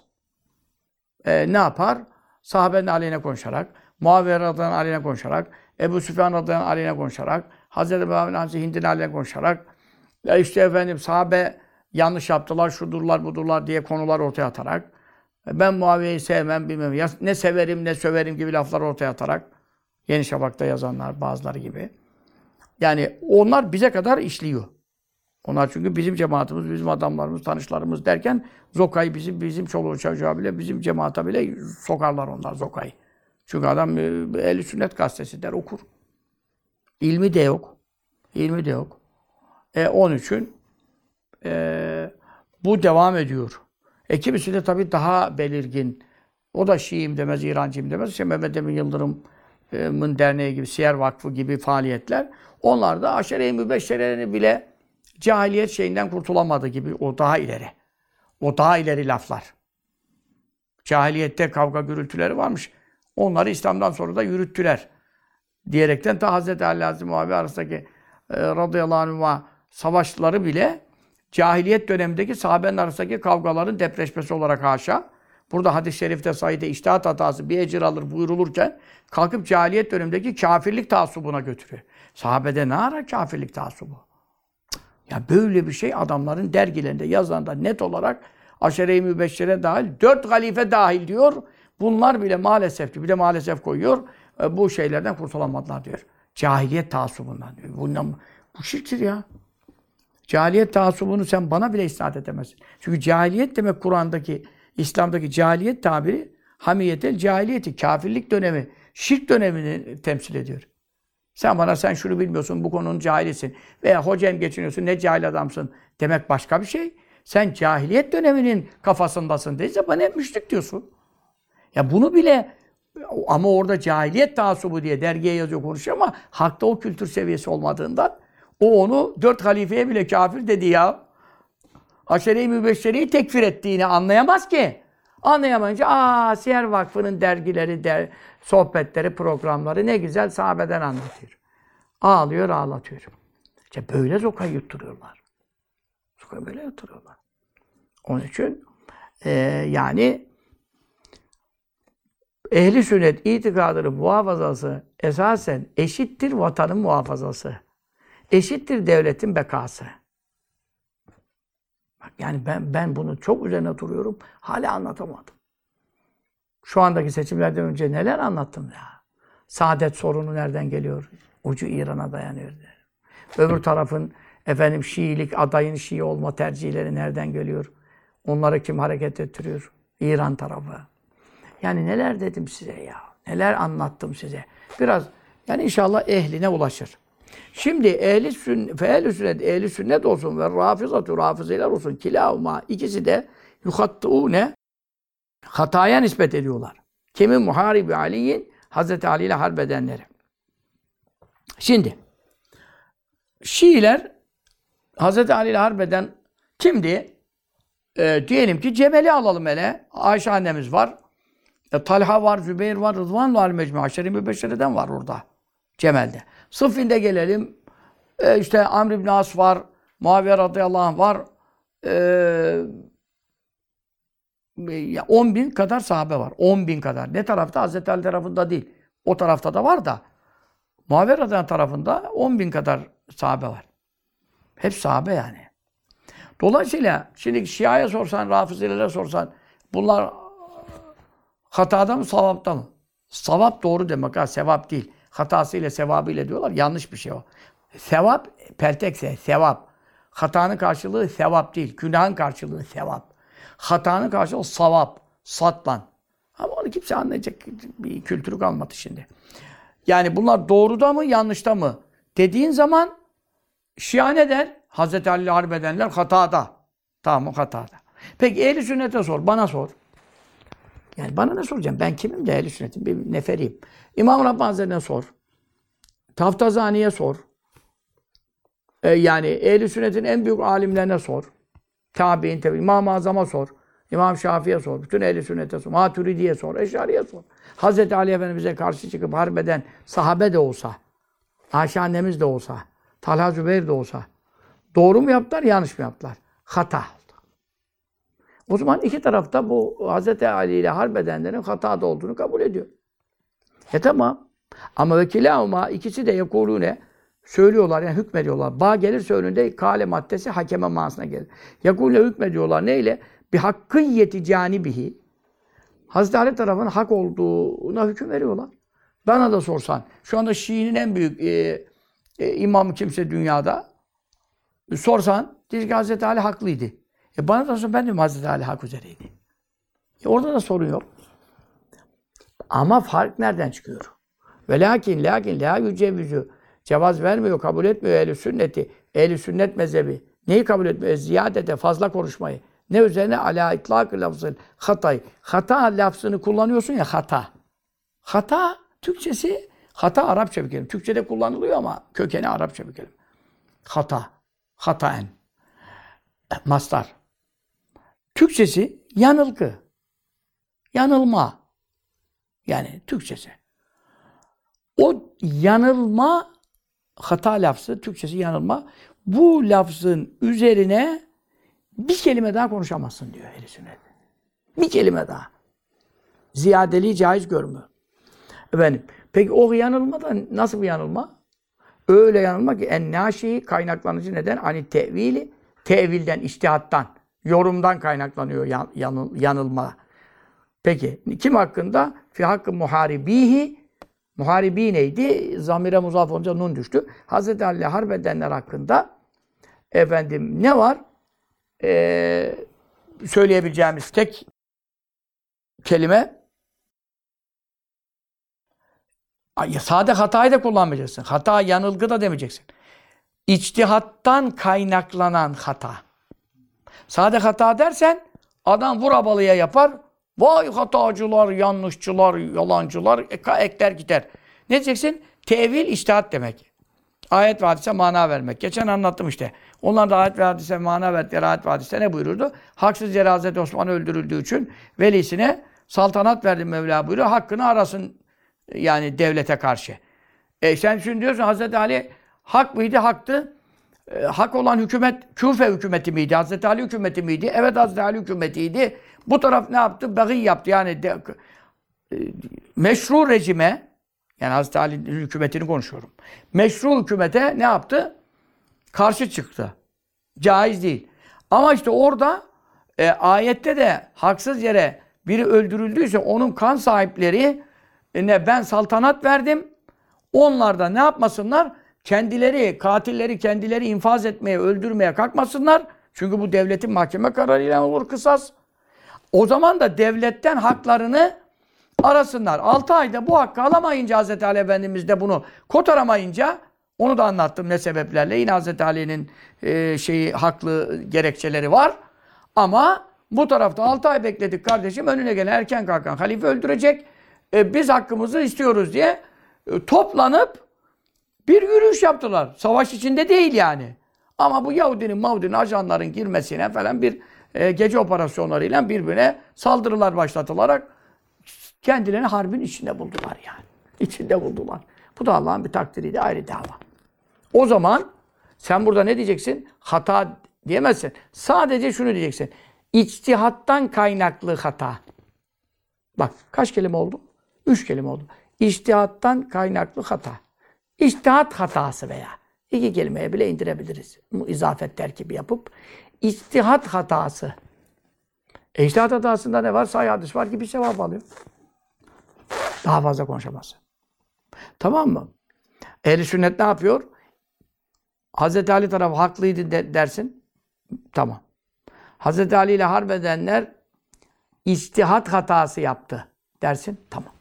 E, ne yapar? Sahabenin aleyhine konuşarak, Muaviye radıyallahu aleyhine konuşarak, Ebu Süfyan radıyallahu aleyhine konuşarak, Hazreti Muhammed Hazreti Hind'in aleyhine konuşarak, ya işte efendim sahabe yanlış yaptılar, şudurlar, budurlar diye konular ortaya atarak, ben Muaviye'yi sevmem, bilmem. Ya ne severim ne söverim gibi laflar ortaya atarak, Yeni Şafak'ta yazanlar bazıları gibi. Yani onlar bize kadar işliyor. Onlar çünkü bizim cemaatimiz, bizim adamlarımız, tanışlarımız derken Zoka'yı bizim bizim çoluğu çocuğa bile bizim cemaate bile sokarlar onlar Zoka'yı. Çünkü adam e, eli sünnet gazetesi der okur. İlmi de yok. İlmi de yok. E, onun için e, bu devam ediyor. E kimisi de tabii daha belirgin. O da Şiiyim demez, İrancıyım demez. İşte Mehmet Emin Yıldırım'ın derneği gibi, Siyer Vakfı gibi faaliyetler. Onlar da aşere-i mübeşşerelerini bile cahiliyet şeyinden kurtulamadı gibi. O daha ileri. O daha ileri laflar. Cahiliyette kavga gürültüleri varmış. Onları İslam'dan sonra da yürüttüler. Diyerekten ta Hz. Ali Azim Muhabbi arasındaki e, radıyallahu anh'a savaşları bile cahiliyet dönemindeki sahabenin arasındaki kavgaların depreşmesi olarak haşa. Burada hadis-i şerifte sayıda iştihat hatası bir ecir alır buyurulurken kalkıp cahiliyet dönemindeki kafirlik taassubuna götürüyor. Sahabede ne ara kafirlik taassubu? Ya böyle bir şey adamların dergilerinde yazanda net olarak aşere-i mübeşşere dahil, dört halife dahil diyor. Bunlar bile maalesef, bir de maalesef koyuyor, e, bu şeylerden kurtulamadılar diyor. Cahiliyet taassubundan diyor. Bundan, bu şirktir ya. Cahiliyet taassubunu sen bana bile isnat edemezsin. Çünkü cahiliyet demek Kur'an'daki, İslam'daki cahiliyet tabiri hamiyetel cahiliyeti, kafirlik dönemi, şirk dönemini temsil ediyor. Sen bana sen şunu bilmiyorsun, bu konunun cahilisin veya hocam geçiniyorsun, ne cahil adamsın demek başka bir şey. Sen cahiliyet döneminin kafasındasın deyince bana hep müşrik diyorsun. Ya bunu bile ama orada cahiliyet taassubu diye dergiye yazıyor konuşuyor ama hakta o kültür seviyesi olmadığından o onu dört halifeye bile kafir dedi ya. Aşere-i Mübeşşere'yi tekfir ettiğini anlayamaz ki. Anlayamayınca aa Siyer Vakfı'nın dergileri, der, sohbetleri, programları ne güzel sahabeden anlatıyor. Ağlıyor, ağlatıyor. İşte böyle zokayı yutturuyorlar. Zokayı böyle yutturuyorlar. Onun için e, yani ehli sünnet itikadının muhafazası esasen eşittir vatanın muhafazası. Eşittir devletin bekası. Bak yani ben ben bunu çok üzerine duruyorum. Hala anlatamadım. Şu andaki seçimlerden önce neler anlattım ya. Saadet sorunu nereden geliyor? Ucu İran'a dayanıyor. Öbür tarafın efendim Şiilik adayın Şii olma tercihleri nereden geliyor? Onları kim hareket ettiriyor? İran tarafı. Yani neler dedim size ya. Neler anlattım size. Biraz yani inşallah ehline ulaşır. Şimdi ehli sünnet, ehli sünnet, ehli sünnet olsun ve rafizatü rafizeler olsun kilahuma ikisi de yuhattuune hataya nispet ediyorlar. Kimin muharibi Ali'yin Hazreti Ali ile harbedenleri. Şimdi Şiiler Hazreti Ali ile harbeden kimdi? E, diyelim ki Cemal'i alalım hele. Ayşe annemiz var. E, Talha var, Zübeyir var, Rıdvan var mecmu. Aşeri mübeşşereden var orada. Cemel'de. Sıffin'de gelelim. E, işte Amr ibn As var. Muaviye radıyallahu anh var. E, ya 10 bin kadar sahabe var. 10 bin kadar. Ne tarafta? Hazreti Ali tarafında değil. O tarafta da var da. Muaviye radıyallahu tarafında 10 bin kadar sahabe var. Hep sahabe yani. Dolayısıyla şimdi Şia'ya sorsan, Rafizilere sorsan bunlar hatada mı, savapta mı? Savap doğru demek ha, sevap değil. Hatasıyla, sevabıyla diyorlar. Yanlış bir şey o. Sevap, peltekse, sevap. Hatanın karşılığı sevap değil. Günahın karşılığı sevap. Hatanın karşılığı savap. Satlan. Ama onu kimse anlayacak bir kültürü kalmadı şimdi. Yani bunlar doğruda mı, yanlışta mı? Dediğin zaman Şia ne der? Hazreti Ali harp edenler hatada. Tamam hatada. Peki ehli sünnete sor, bana sor. Yani bana ne soracağım? Ben kimim de ehli sünnetin bir neferiyim. İmam Rabbani sor. Taftazani'ye sor. Ee, yani ehli sünnetin en büyük alimlerine sor. Tabi'in tabi. İmam-ı Azam'a sor. İmam Şafii'ye sor. Bütün ehli sünnete sor. Maturidi'ye sor. Eşari'ye sor. Hazreti Ali Efendimiz'e karşı çıkıp harbeden sahabe de olsa, Ayşe annemiz de olsa, Talha Zübeyir de olsa, doğru mu yaptılar, yanlış mı yaptılar? Hata. O zaman iki tarafta bu Hazreti Ali ile harbedenlerin hatada olduğunu kabul ediyor. E tamam. Ama vekilahuma ikisi de yekulune söylüyorlar yani hükmediyorlar. Ba gelirse önünde kale maddesi hakeme manasına gelir. Yakule hükmediyorlar neyle? Bir hakkiyeti canibihi. Hazreti Ali tarafının hak olduğuna hüküm veriyorlar. Bana da sorsan, şu anda Şii'nin en büyük e, e, imamı kimse dünyada, e, sorsan, diyecek Hazreti Ali haklıydı. E bana da sorsan ben de Hazreti Ali hak üzereydi. E orada da sorun yok. Ama fark nereden çıkıyor? Ve lakin, lakin, la yücevizü, cevaz vermiyor, kabul etmiyor ehl sünneti, ehl sünnet mezhebi. Neyi kabul etmiyor? Ziyadete, fazla konuşmayı. Ne üzerine? Ala itlak lafzın hatay. Hata lafzını kullanıyorsun ya hata. Hata Türkçesi hata Arapça bir kelime. Türkçede kullanılıyor ama kökeni Arapça bir kelime. Hata. Hataen. Mastar. Türkçesi yanılgı. Yanılma. Yani Türkçesi. O yanılma hata lafzı, Türkçesi yanılma. Bu lafzın üzerine bir kelime daha konuşamazsın diyor ehl sünnet. Bir kelime daha. Ziyadeliği caiz görmüyor. Efendim, peki o yanılma da nasıl bir yanılma? Öyle yanılma ki en naşi kaynaklanıcı neden? Hani tevili, tevilden, iştihattan, yorumdan kaynaklanıyor yan, yanıl, yanılma. Peki kim hakkında? Fi hakkı muharibihi Muharibi neydi? Zamire muzaf olunca nun düştü. Hazreti Ali harp edenler hakkında efendim ne var? Ee, söyleyebileceğimiz tek kelime sade hatayı da kullanmayacaksın. Hata, yanılgı da demeyeceksin. İçtihattan kaynaklanan hata. Sade hata dersen adam vur abalıya yapar. Vay hatacılar, yanlışçılar, yalancılar e, ekler gider. Ne diyeceksin? Tevil içtihat demek. Ayet ve hadise mana vermek. Geçen anlattım işte. Onlar da ayet ve hadise mana verdikleri ayet ve hadise ne buyururdu? Haksız yere Hazreti Osman öldürüldüğü için velisine saltanat verdi Mevla buyuruyor. Hakkını arasın yani devlete karşı. E sen şimdi diyorsun Hazreti Ali hak mıydı? Haktı. E, hak olan hükümet Küfe hükümeti miydi? Hazreti Ali hükümeti miydi? Evet Hazreti Ali hükümetiydi. Bu taraf ne yaptı? Beği yaptı. Yani de, e, meşru rejime yani Hazreti Ali hükümetini konuşuyorum. Meşru hükümete ne yaptı? Karşı çıktı. Caiz değil. Ama işte orada e, ayette de haksız yere biri öldürüldüyse onun kan sahipleri e, ne ben saltanat verdim. Onlar da ne yapmasınlar? Kendileri, katilleri kendileri infaz etmeye, öldürmeye kalkmasınlar. Çünkü bu devletin mahkeme kararıyla olur kısas. O zaman da devletten haklarını arasınlar. 6 ayda bu hakkı alamayınca Hz. Ali Efendimiz de bunu kotaramayınca onu da anlattım ne sebeplerle. Yine Hz. Ali'nin e, şeyi haklı gerekçeleri var. Ama bu tarafta 6 ay bekledik kardeşim. Önüne gelen erken kalkan halife öldürecek. E, biz hakkımızı istiyoruz diye e, toplanıp bir yürüyüş yaptılar. Savaş içinde değil yani. Ama bu Yahudinin, Mavudinin, ajanların girmesine falan bir e, gece operasyonlarıyla birbirine saldırılar başlatılarak Kendilerini harbin içinde buldular yani. İçinde buldular. Bu da Allah'ın bir takdiriydi, ayrı dava. O zaman sen burada ne diyeceksin? Hata diyemezsin. Sadece şunu diyeceksin. İçtihattan kaynaklı hata. Bak kaç kelime oldu? Üç kelime oldu. İçtihattan kaynaklı hata. İçtihat hatası veya iki kelimeye bile indirebiliriz. Bu izafet terkibi yapıp. İçtihat hatası. E içtihat hatasında ne var? Sahih hadis var gibi sevap alıyor. Daha fazla konuşamaz. Tamam mı? Ehli sünnet ne yapıyor? Hazreti Ali tarafı haklıydı de, dersin. Tamam. Hazreti Ali ile harp edenler içtihat hatası yaptı dersin. Tamam.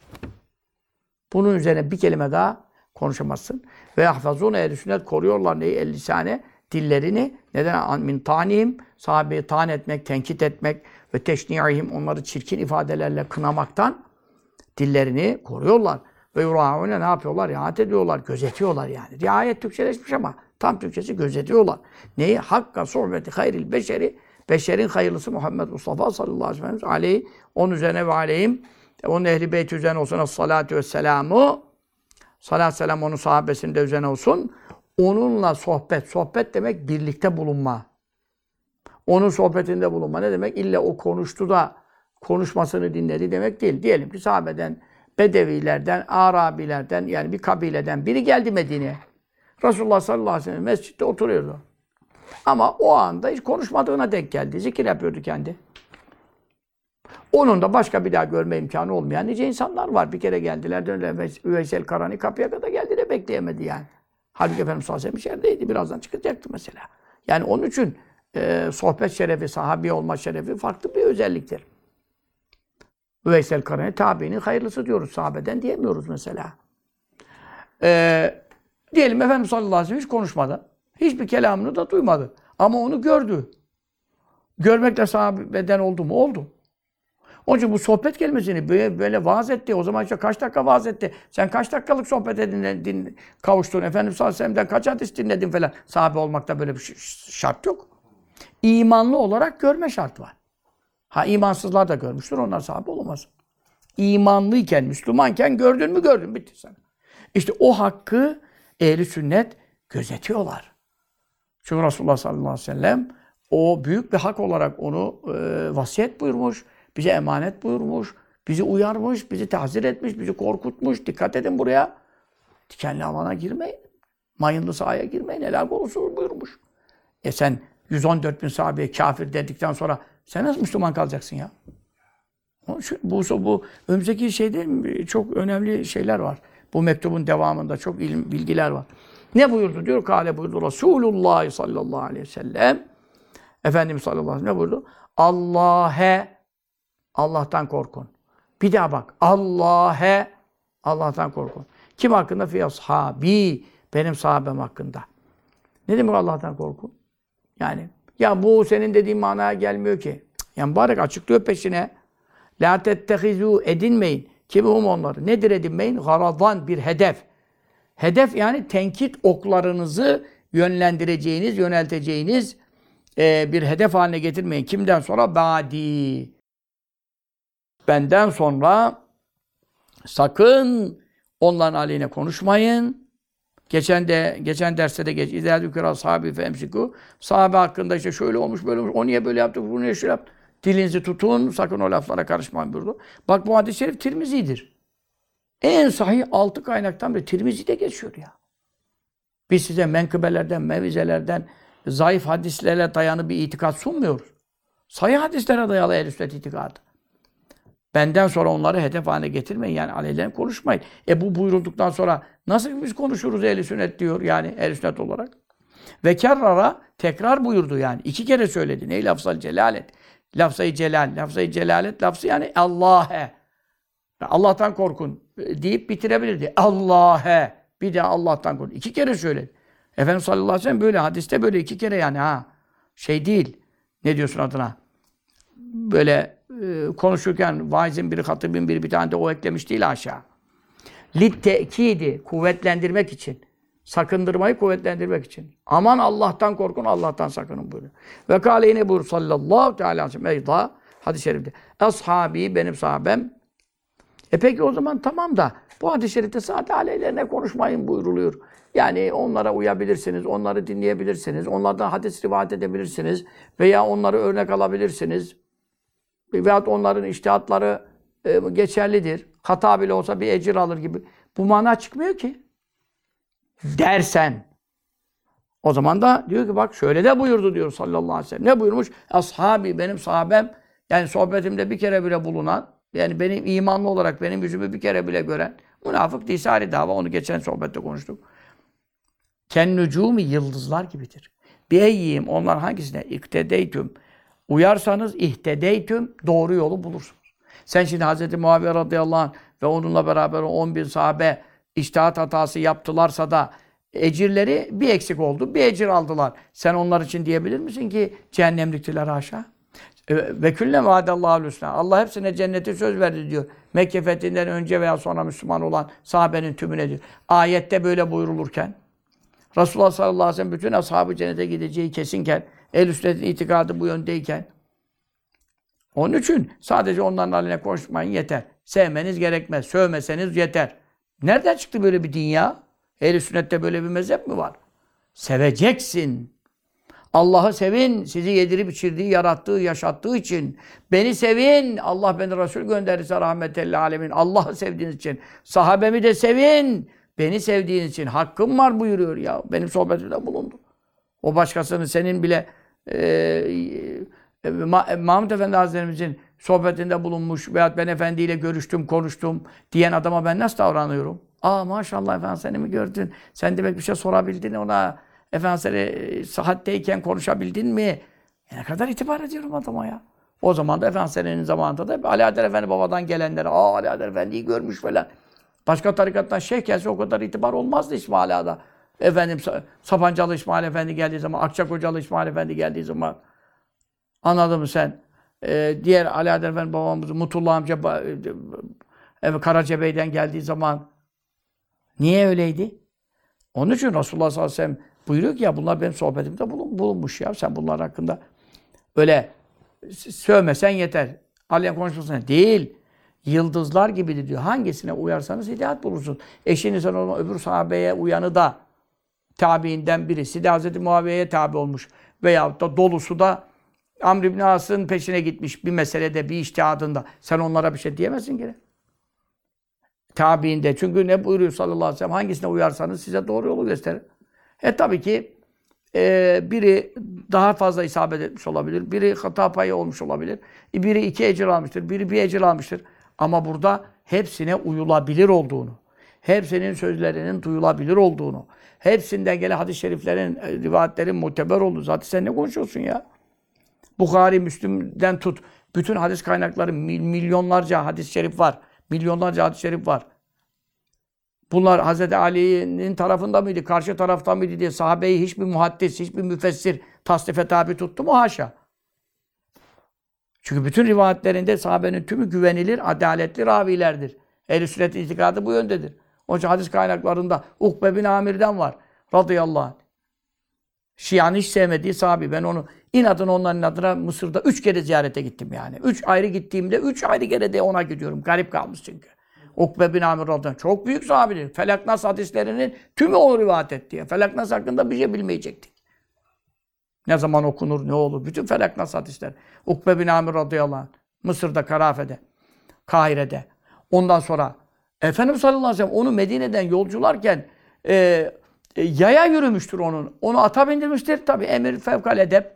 Bunun üzerine bir kelime daha konuşamazsın. Ve yahfazun ehl sünnet koruyorlar neyi? El lisane dillerini. Neden? Min tanihim sahabeyi tan etmek, tenkit etmek ve teşni'ihim onları çirkin ifadelerle kınamaktan dillerini koruyorlar. Ve yuraune ne yapıyorlar? Riayet ediyorlar, gözetiyorlar yani. Riayet Türkçeleşmiş ama tam Türkçesi gözetiyorlar. Neyi? Hakka sohbeti hayril beşeri beşerin hayırlısı Muhammed Mustafa sallallahu aleyhi ve sellem aleyhi onun üzerine ve aleyhim onun ehli beyt üzerine olsun salatu ve selamu salat selam onun sahabesinde üzerine olsun onunla sohbet sohbet demek birlikte bulunma onun sohbetinde bulunma ne demek illa o konuştu da konuşmasını dinledi demek değil diyelim ki sahabeden Bedevilerden, Arabilerden yani bir kabileden biri geldi Medine'ye. Resulullah sallallahu aleyhi ve sellem mescitte oturuyordu. Ama o anda hiç konuşmadığına denk geldi. Zikir yapıyordu kendi. Onun da başka bir daha görme imkanı olmayan nice insanlar var. Bir kere geldiler, döndüler. Üveysel Karani kapıya kadar geldi de bekleyemedi yani. Halbuki Efendimiz sallallahu aleyhi ve sellem içerideydi. Birazdan çıkacaktı mesela. Yani onun için e, sohbet şerefi, sahabi olma şerefi farklı bir özelliktir. Üveysel Karani tabiinin hayırlısı diyoruz. Sahabeden diyemiyoruz mesela. Ee, diyelim Efendimiz sallallahu aleyhi ve sellem hiç konuşmadı. Hiçbir kelamını da duymadı. Ama onu gördü. Görmekle sahabeden oldu mu? Oldu. Onun için bu sohbet kelimesini böyle, böyle vaaz etti. O zaman işte kaç dakika vaaz etti. Sen kaç dakikalık sohbet edin, din, kavuştun. Efendimiz sallallahu aleyhi ve kaç hadis dinledin falan. Sahabe olmakta böyle bir şart yok. İmanlı olarak görme şart var. Ha imansızlar da görmüştür. Onlar sahabe olamaz. İmanlıyken, Müslümanken gördün mü gördün. Bitti sana. İşte o hakkı ehli sünnet gözetiyorlar. Çünkü Resulullah sallallahu aleyhi ve sellem o büyük bir hak olarak onu e, vasiyet buyurmuş. Bize emanet buyurmuş. Bizi uyarmış, bizi tahzir etmiş, bizi korkutmuş. Dikkat edin buraya. Dikenli alana girmeyin. Mayınlı sahaya girmeyin. Helal olsun buyurmuş. E sen 114 bin sahabeye kafir dedikten sonra sen nasıl Müslüman kalacaksın ya? Bu, bu önümüzdeki şeyde çok önemli şeyler var. Bu mektubun devamında çok ilim, bilgiler var. Ne buyurdu diyor? Kale buyurdu Resulullah sallallahu aleyhi ve sellem. Efendimiz sallallahu aleyhi ve sellem ne buyurdu? Allah'e Allah'tan korkun. Bir daha bak. Allah'e Allah'tan korkun. Kim hakkında? Fi ashabi. Benim sahabem hakkında. Ne demek Allah'tan korkun? Yani ya bu senin dediğin manaya gelmiyor ki. Yani mübarek açıklıyor peşine. La tettehizu edinmeyin. Kimhum onları. Nedir edinmeyin? Garadan bir hedef. Hedef yani tenkit oklarınızı yönlendireceğiniz, yönelteceğiniz e, bir hedef haline getirmeyin. Kimden sonra? Badi. Benden sonra sakın onların aleyhine konuşmayın. Geçen de geçen derste de geç. İzâ dükür sahabi fe emsiku. Sahabe hakkında işte şöyle olmuş, böyle olmuş. O niye böyle yaptı, bu niye şöyle yaptı. Dilinizi tutun, sakın o laflara karışmayın buyurdu. Bak bu hadis-i şerif Tirmizi'dir. En sahih altı kaynaktan biri Tirmizi'de geçiyor ya. Biz size menkıbelerden, mevizelerden, zayıf hadislerle dayanı bir itikat sunmuyoruz. Sahih hadislere dayalı sünnet itikadı. Benden sonra onları hedef haline getirmeyin. Yani aleyhlerine konuşmayın. E bu buyurulduktan sonra nasıl biz konuşuruz ehl sünnet diyor yani ehl sünnet olarak. Ve kerrara tekrar buyurdu yani. iki kere söyledi. Ney lafzal celalet? Lafzayı celal. Lafzayı celalet lafzı yani Allah'e. Allah'tan korkun deyip bitirebilirdi. Allah'e. Bir de Allah'tan korkun. İki kere söyledi. Efendimiz sallallahu aleyhi ve sellem böyle hadiste böyle iki kere yani ha. Şey değil. Ne diyorsun adına? Böyle konuşurken vaizin biri, hatibin biri bir tane de o eklemiş değil aşağı. Lit tekidi kuvvetlendirmek için. Sakındırmayı kuvvetlendirmek için. Aman Allah'tan korkun, Allah'tan sakının buyuruyor. Ve kâle yine buyur sallallahu teala aleyhi hadis-i şerifte. Ashabi benim sahabem E peki o zaman tamam da bu hadis-i şerifte saat aleyhlerine konuşmayın buyruluyor. Yani onlara uyabilirsiniz, onları dinleyebilirsiniz, onlardan hadis rivayet edebilirsiniz veya onları örnek alabilirsiniz. Veyahut onların iştihatları e, geçerlidir. Hata bile olsa bir ecir alır gibi. Bu mana çıkmıyor ki. Dersen. O zaman da diyor ki bak şöyle de buyurdu diyor sallallahu aleyhi ve sellem. Ne buyurmuş? Ashabi benim sahabem yani sohbetimde bir kere bile bulunan yani benim imanlı olarak benim yüzümü bir kere bile gören münafık ayrı dava. Onu geçen sohbette konuştuk. Ken nücumi yıldızlar gibidir. Bir eyyim onlar hangisine? İktedeytüm. Uyarsanız ihtedeytüm doğru yolu bulursunuz. Sen şimdi Hz. Muaviye radıyallahu anh ve onunla beraber 10 bin sahabe iştihat hatası yaptılarsa da ecirleri bir eksik oldu. Bir ecir aldılar. Sen onlar için diyebilir misin ki cehennemliktiler haşa? E, Ve külle vaadallahu hüsna. Allah hepsine cenneti söz verdi diyor. Mekke fethinden önce veya sonra Müslüman olan sahabenin tümüne diyor. Ayette böyle buyurulurken Resulullah sallallahu aleyhi ve sellem bütün ashabı cennete gideceği kesinken el sünnetin itikadı bu yöndeyken onun için sadece onların haline konuşmayın yeter. Sevmeniz gerekmez. Sövmeseniz yeter. Nereden çıktı böyle bir din ya? Ehl-i sünnette böyle bir mezhep mi var? Seveceksin. Allah'ı sevin. Sizi yedirip içirdiği, yarattığı, yaşattığı için. Beni sevin. Allah beni Resul gönderirse rahmetelli alemin. Allah'ı sevdiğiniz için. Sahabemi de sevin. Beni sevdiğiniz için. Hakkım var buyuruyor ya. Benim sohbetimde bulundu. O başkasının senin bile e, e, Ma- Mahmud Efendi Hazretlerimizin sohbetinde bulunmuş veyahut ben efendiyle görüştüm, konuştum diyen adama ben nasıl davranıyorum? Aa maşallah efendim seni mi gördün? Sen demek bir şey sorabildin ona. Efendim seni e, sıhhatteyken konuşabildin mi? E ne kadar itibar ediyorum adama ya. O zaman da Efendi senenin zamanında da Adel Efendi babadan gelenlere aa Adel Efendi'yi görmüş falan. Başka tarikattan şeyh gelse o kadar itibar olmazdı İsmaila'da. Efendim Sa- Sapancalı İsmail Efendi geldiği zaman, Akçakocalı İsmail Efendi geldiği zaman. Anladın mı sen? Ee, diğer Ali Adel Efendi babamız Mutullah amca e, Karacabey'den geldiği zaman niye öyleydi? Onun için Resulullah sallallahu aleyhi ve sellem buyuruyor ki ya bunlar benim sohbetimde bulun, bulunmuş ya. Sen bunlar hakkında öyle sövmesen yeter. Aleyhem konuşmasan değil. Yıldızlar gibidir diyor. Hangisine uyarsanız hidayet bulursun. Eşinizden olan öbür sahabeye uyanı da tabiinden birisi de Hz. Muaviye'ye tabi olmuş. Veyahut da dolusu da Amr ibn As'ın peşine gitmiş bir meselede, bir iştihadında. Sen onlara bir şey diyemezsin ki. Tabiinde. Çünkü ne buyuruyor sallallahu aleyhi ve sellem? Hangisine uyarsanız size doğru yolu gösterir. E tabii ki e, biri daha fazla isabet etmiş olabilir. Biri hata payı olmuş olabilir. E, biri iki ecir almıştır. Biri bir ecir almıştır. Ama burada hepsine uyulabilir olduğunu, hepsinin sözlerinin duyulabilir olduğunu, hepsinden gelen hadis-i şeriflerin, e, rivayetlerin muteber olduğunu. Zaten sen ne konuşuyorsun ya? Bukhari, Müslüm'den tut. Bütün hadis kaynakları mil- milyonlarca hadis-i şerif var. Milyonlarca hadis-i şerif var. Bunlar Hz. Ali'nin tarafında mıydı, karşı tarafta mıydı diye sahabeyi hiçbir muhaddis, hiçbir müfessir tasnife tabi tuttu mu? Haşa. Çünkü bütün rivayetlerinde sahabenin tümü güvenilir, adaletli ravilerdir. Ehl-i sünnet itikadı bu yöndedir. Onun hadis kaynaklarında Ukbe bin Amir'den var. Radıyallahu anh. Şia'nın hiç sevmediği sahabi. Ben onu inadına onların adına Mısır'da üç kere ziyarete gittim yani. Üç ayrı gittiğimde üç ayrı kere de ona gidiyorum. Garip kalmış çünkü. Ukbe bin Amir radıyallahu anh. Çok büyük sahabidir. Felak Nas hadislerinin tümü o rivayet etti. Felak Nas hakkında bir şey bilmeyecektik. Ne zaman okunur, ne olur. Bütün Felak Nas hadisler. Ukbe bin Amir radıyallahu anh. Mısır'da, Karafe'de, Kahire'de. Ondan sonra Efendimiz sallallahu aleyhi ve sellem onu Medine'den yolcularken e, e, yaya yürümüştür onun. Onu ata bindirmiştir. Tabi emir fevkal edep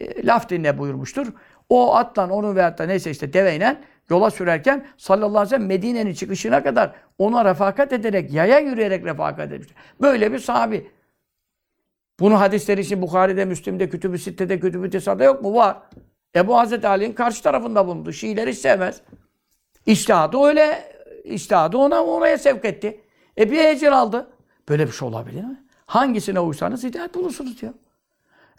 e, laf dinle buyurmuştur. O attan onu veyahut da neyse işte deveyle yola sürerken sallallahu aleyhi ve sellem Medine'nin çıkışına kadar ona refakat ederek, yaya yürüyerek refakat etmiştir. Böyle bir sahabi. Bunu hadisleri için Bukhari'de, Müslim'de, Kütüb-ü Sitte'de, Kütüb-ü Tesa'da yok mu? Var. Ebu Hazreti Ali'nin karşı tarafında bulundu. Şiileri hiç sevmez. İçtihadı öyle, içtihadı ona oraya sevk etti. E bir ecir aldı. Böyle bir şey olabilir mi? Hangisine uysanız hidayet bulursunuz diyor.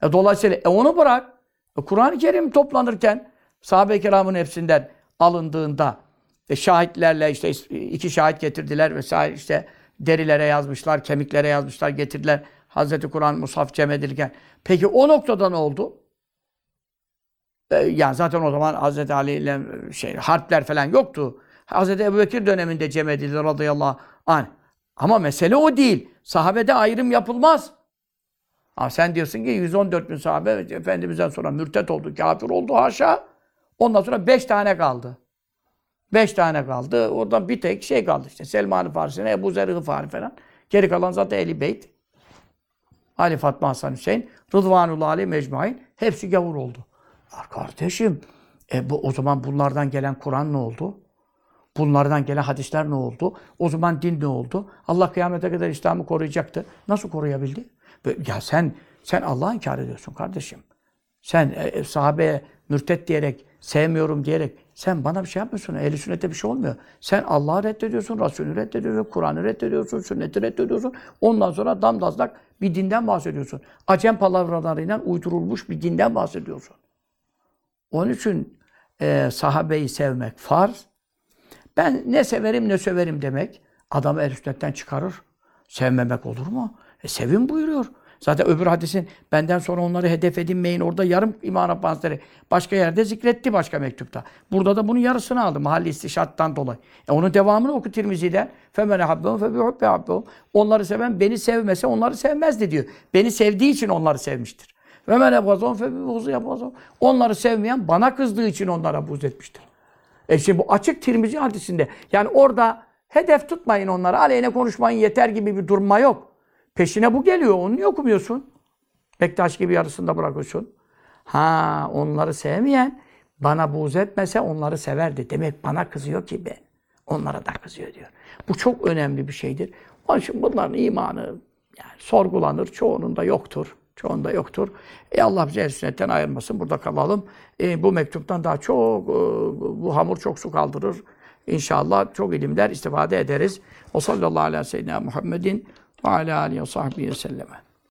E dolayısıyla e onu bırak. E Kur'an-ı Kerim toplanırken sahabe-i kiramın hepsinden alındığında e şahitlerle işte iki şahit getirdiler vesaire işte derilere yazmışlar, kemiklere yazmışlar, getirdiler. Hazreti Kur'an Musaf cem edilirken. Peki o noktada ne oldu? E, yani zaten o zaman Hazreti Ali ile şey harpler falan yoktu. Hz. Ebu Bekir döneminde cem edildi radıyallahu anh. Ama mesele o değil. Sahabede ayrım yapılmaz. Ama sen diyorsun ki 114 bin sahabe Efendimiz'den sonra mürtet oldu, kafir oldu haşa. Ondan sonra 5 tane kaldı. 5 tane kaldı. Oradan bir tek şey kaldı işte. Selman-ı Farisi'ne, Ebu Zer-i Gıfari falan. Geri kalan zaten Ehli Beyt. Ali Fatma Hasan Hüseyin, Rıdvanullah Ali Mecmuain hepsi gavur oldu. Ya kardeşim, e bu, o zaman bunlardan gelen Kur'an ne oldu? Bunlardan gelen hadisler ne oldu? O zaman din ne oldu? Allah kıyamete kadar İslam'ı koruyacaktı. Nasıl koruyabildi? Ya sen sen Allah'ı inkar ediyorsun kardeşim. Sen e, e, sahabeye mürtet diyerek, sevmiyorum diyerek sen bana bir şey yapmıyorsun. Ehli sünnete bir şey olmuyor. Sen Allah'ı reddediyorsun, Resulü reddediyorsun, Kur'an'ı reddediyorsun, sünneti reddediyorsun. Ondan sonra damdazlak bir dinden bahsediyorsun. Acem palavralarıyla uydurulmuş bir dinden bahsediyorsun. Onun için e, sahabeyi sevmek farz. Ben ne severim ne söverim demek adamı el sünnetten çıkarır. Sevmemek olur mu? E sevin buyuruyor. Zaten öbür hadisin benden sonra onları hedef edinmeyin orada yarım İmam Rabbani başka yerde zikretti başka mektupta. Burada da bunun yarısını aldı mahalli istişattan dolayı. E onun devamını oku Tirmizi'den. Femene habbehum fe bihubbe habbehum. Onları seven beni sevmese onları sevmezdi diyor. Beni sevdiği için onları sevmiştir. Ve men ebgazon fe Onları sevmeyen bana kızdığı için onlara buz etmiştir. E şimdi bu açık Tirmizi hadisinde. Yani orada hedef tutmayın onları. Aleyhine konuşmayın yeter gibi bir durma yok. Peşine bu geliyor. Onu niye okumuyorsun? Bektaş gibi yarısında bırakıyorsun. Ha onları sevmeyen bana buğz etmese onları severdi. Demek bana kızıyor ki ben. Onlara da kızıyor diyor. Bu çok önemli bir şeydir. Onun için bunların imanı yani sorgulanır. Çoğunun da yoktur. Çoğunda yoktur. E Allah bizi el sünnetten ayırmasın. Burada kalalım. E, bu mektuptan daha çok, e, bu hamur çok su kaldırır. İnşallah çok ilimler istifade ederiz. O sallallahu aleyhi ve sellem Muhammedin ve aleyhi ve sahbihi ve selleme.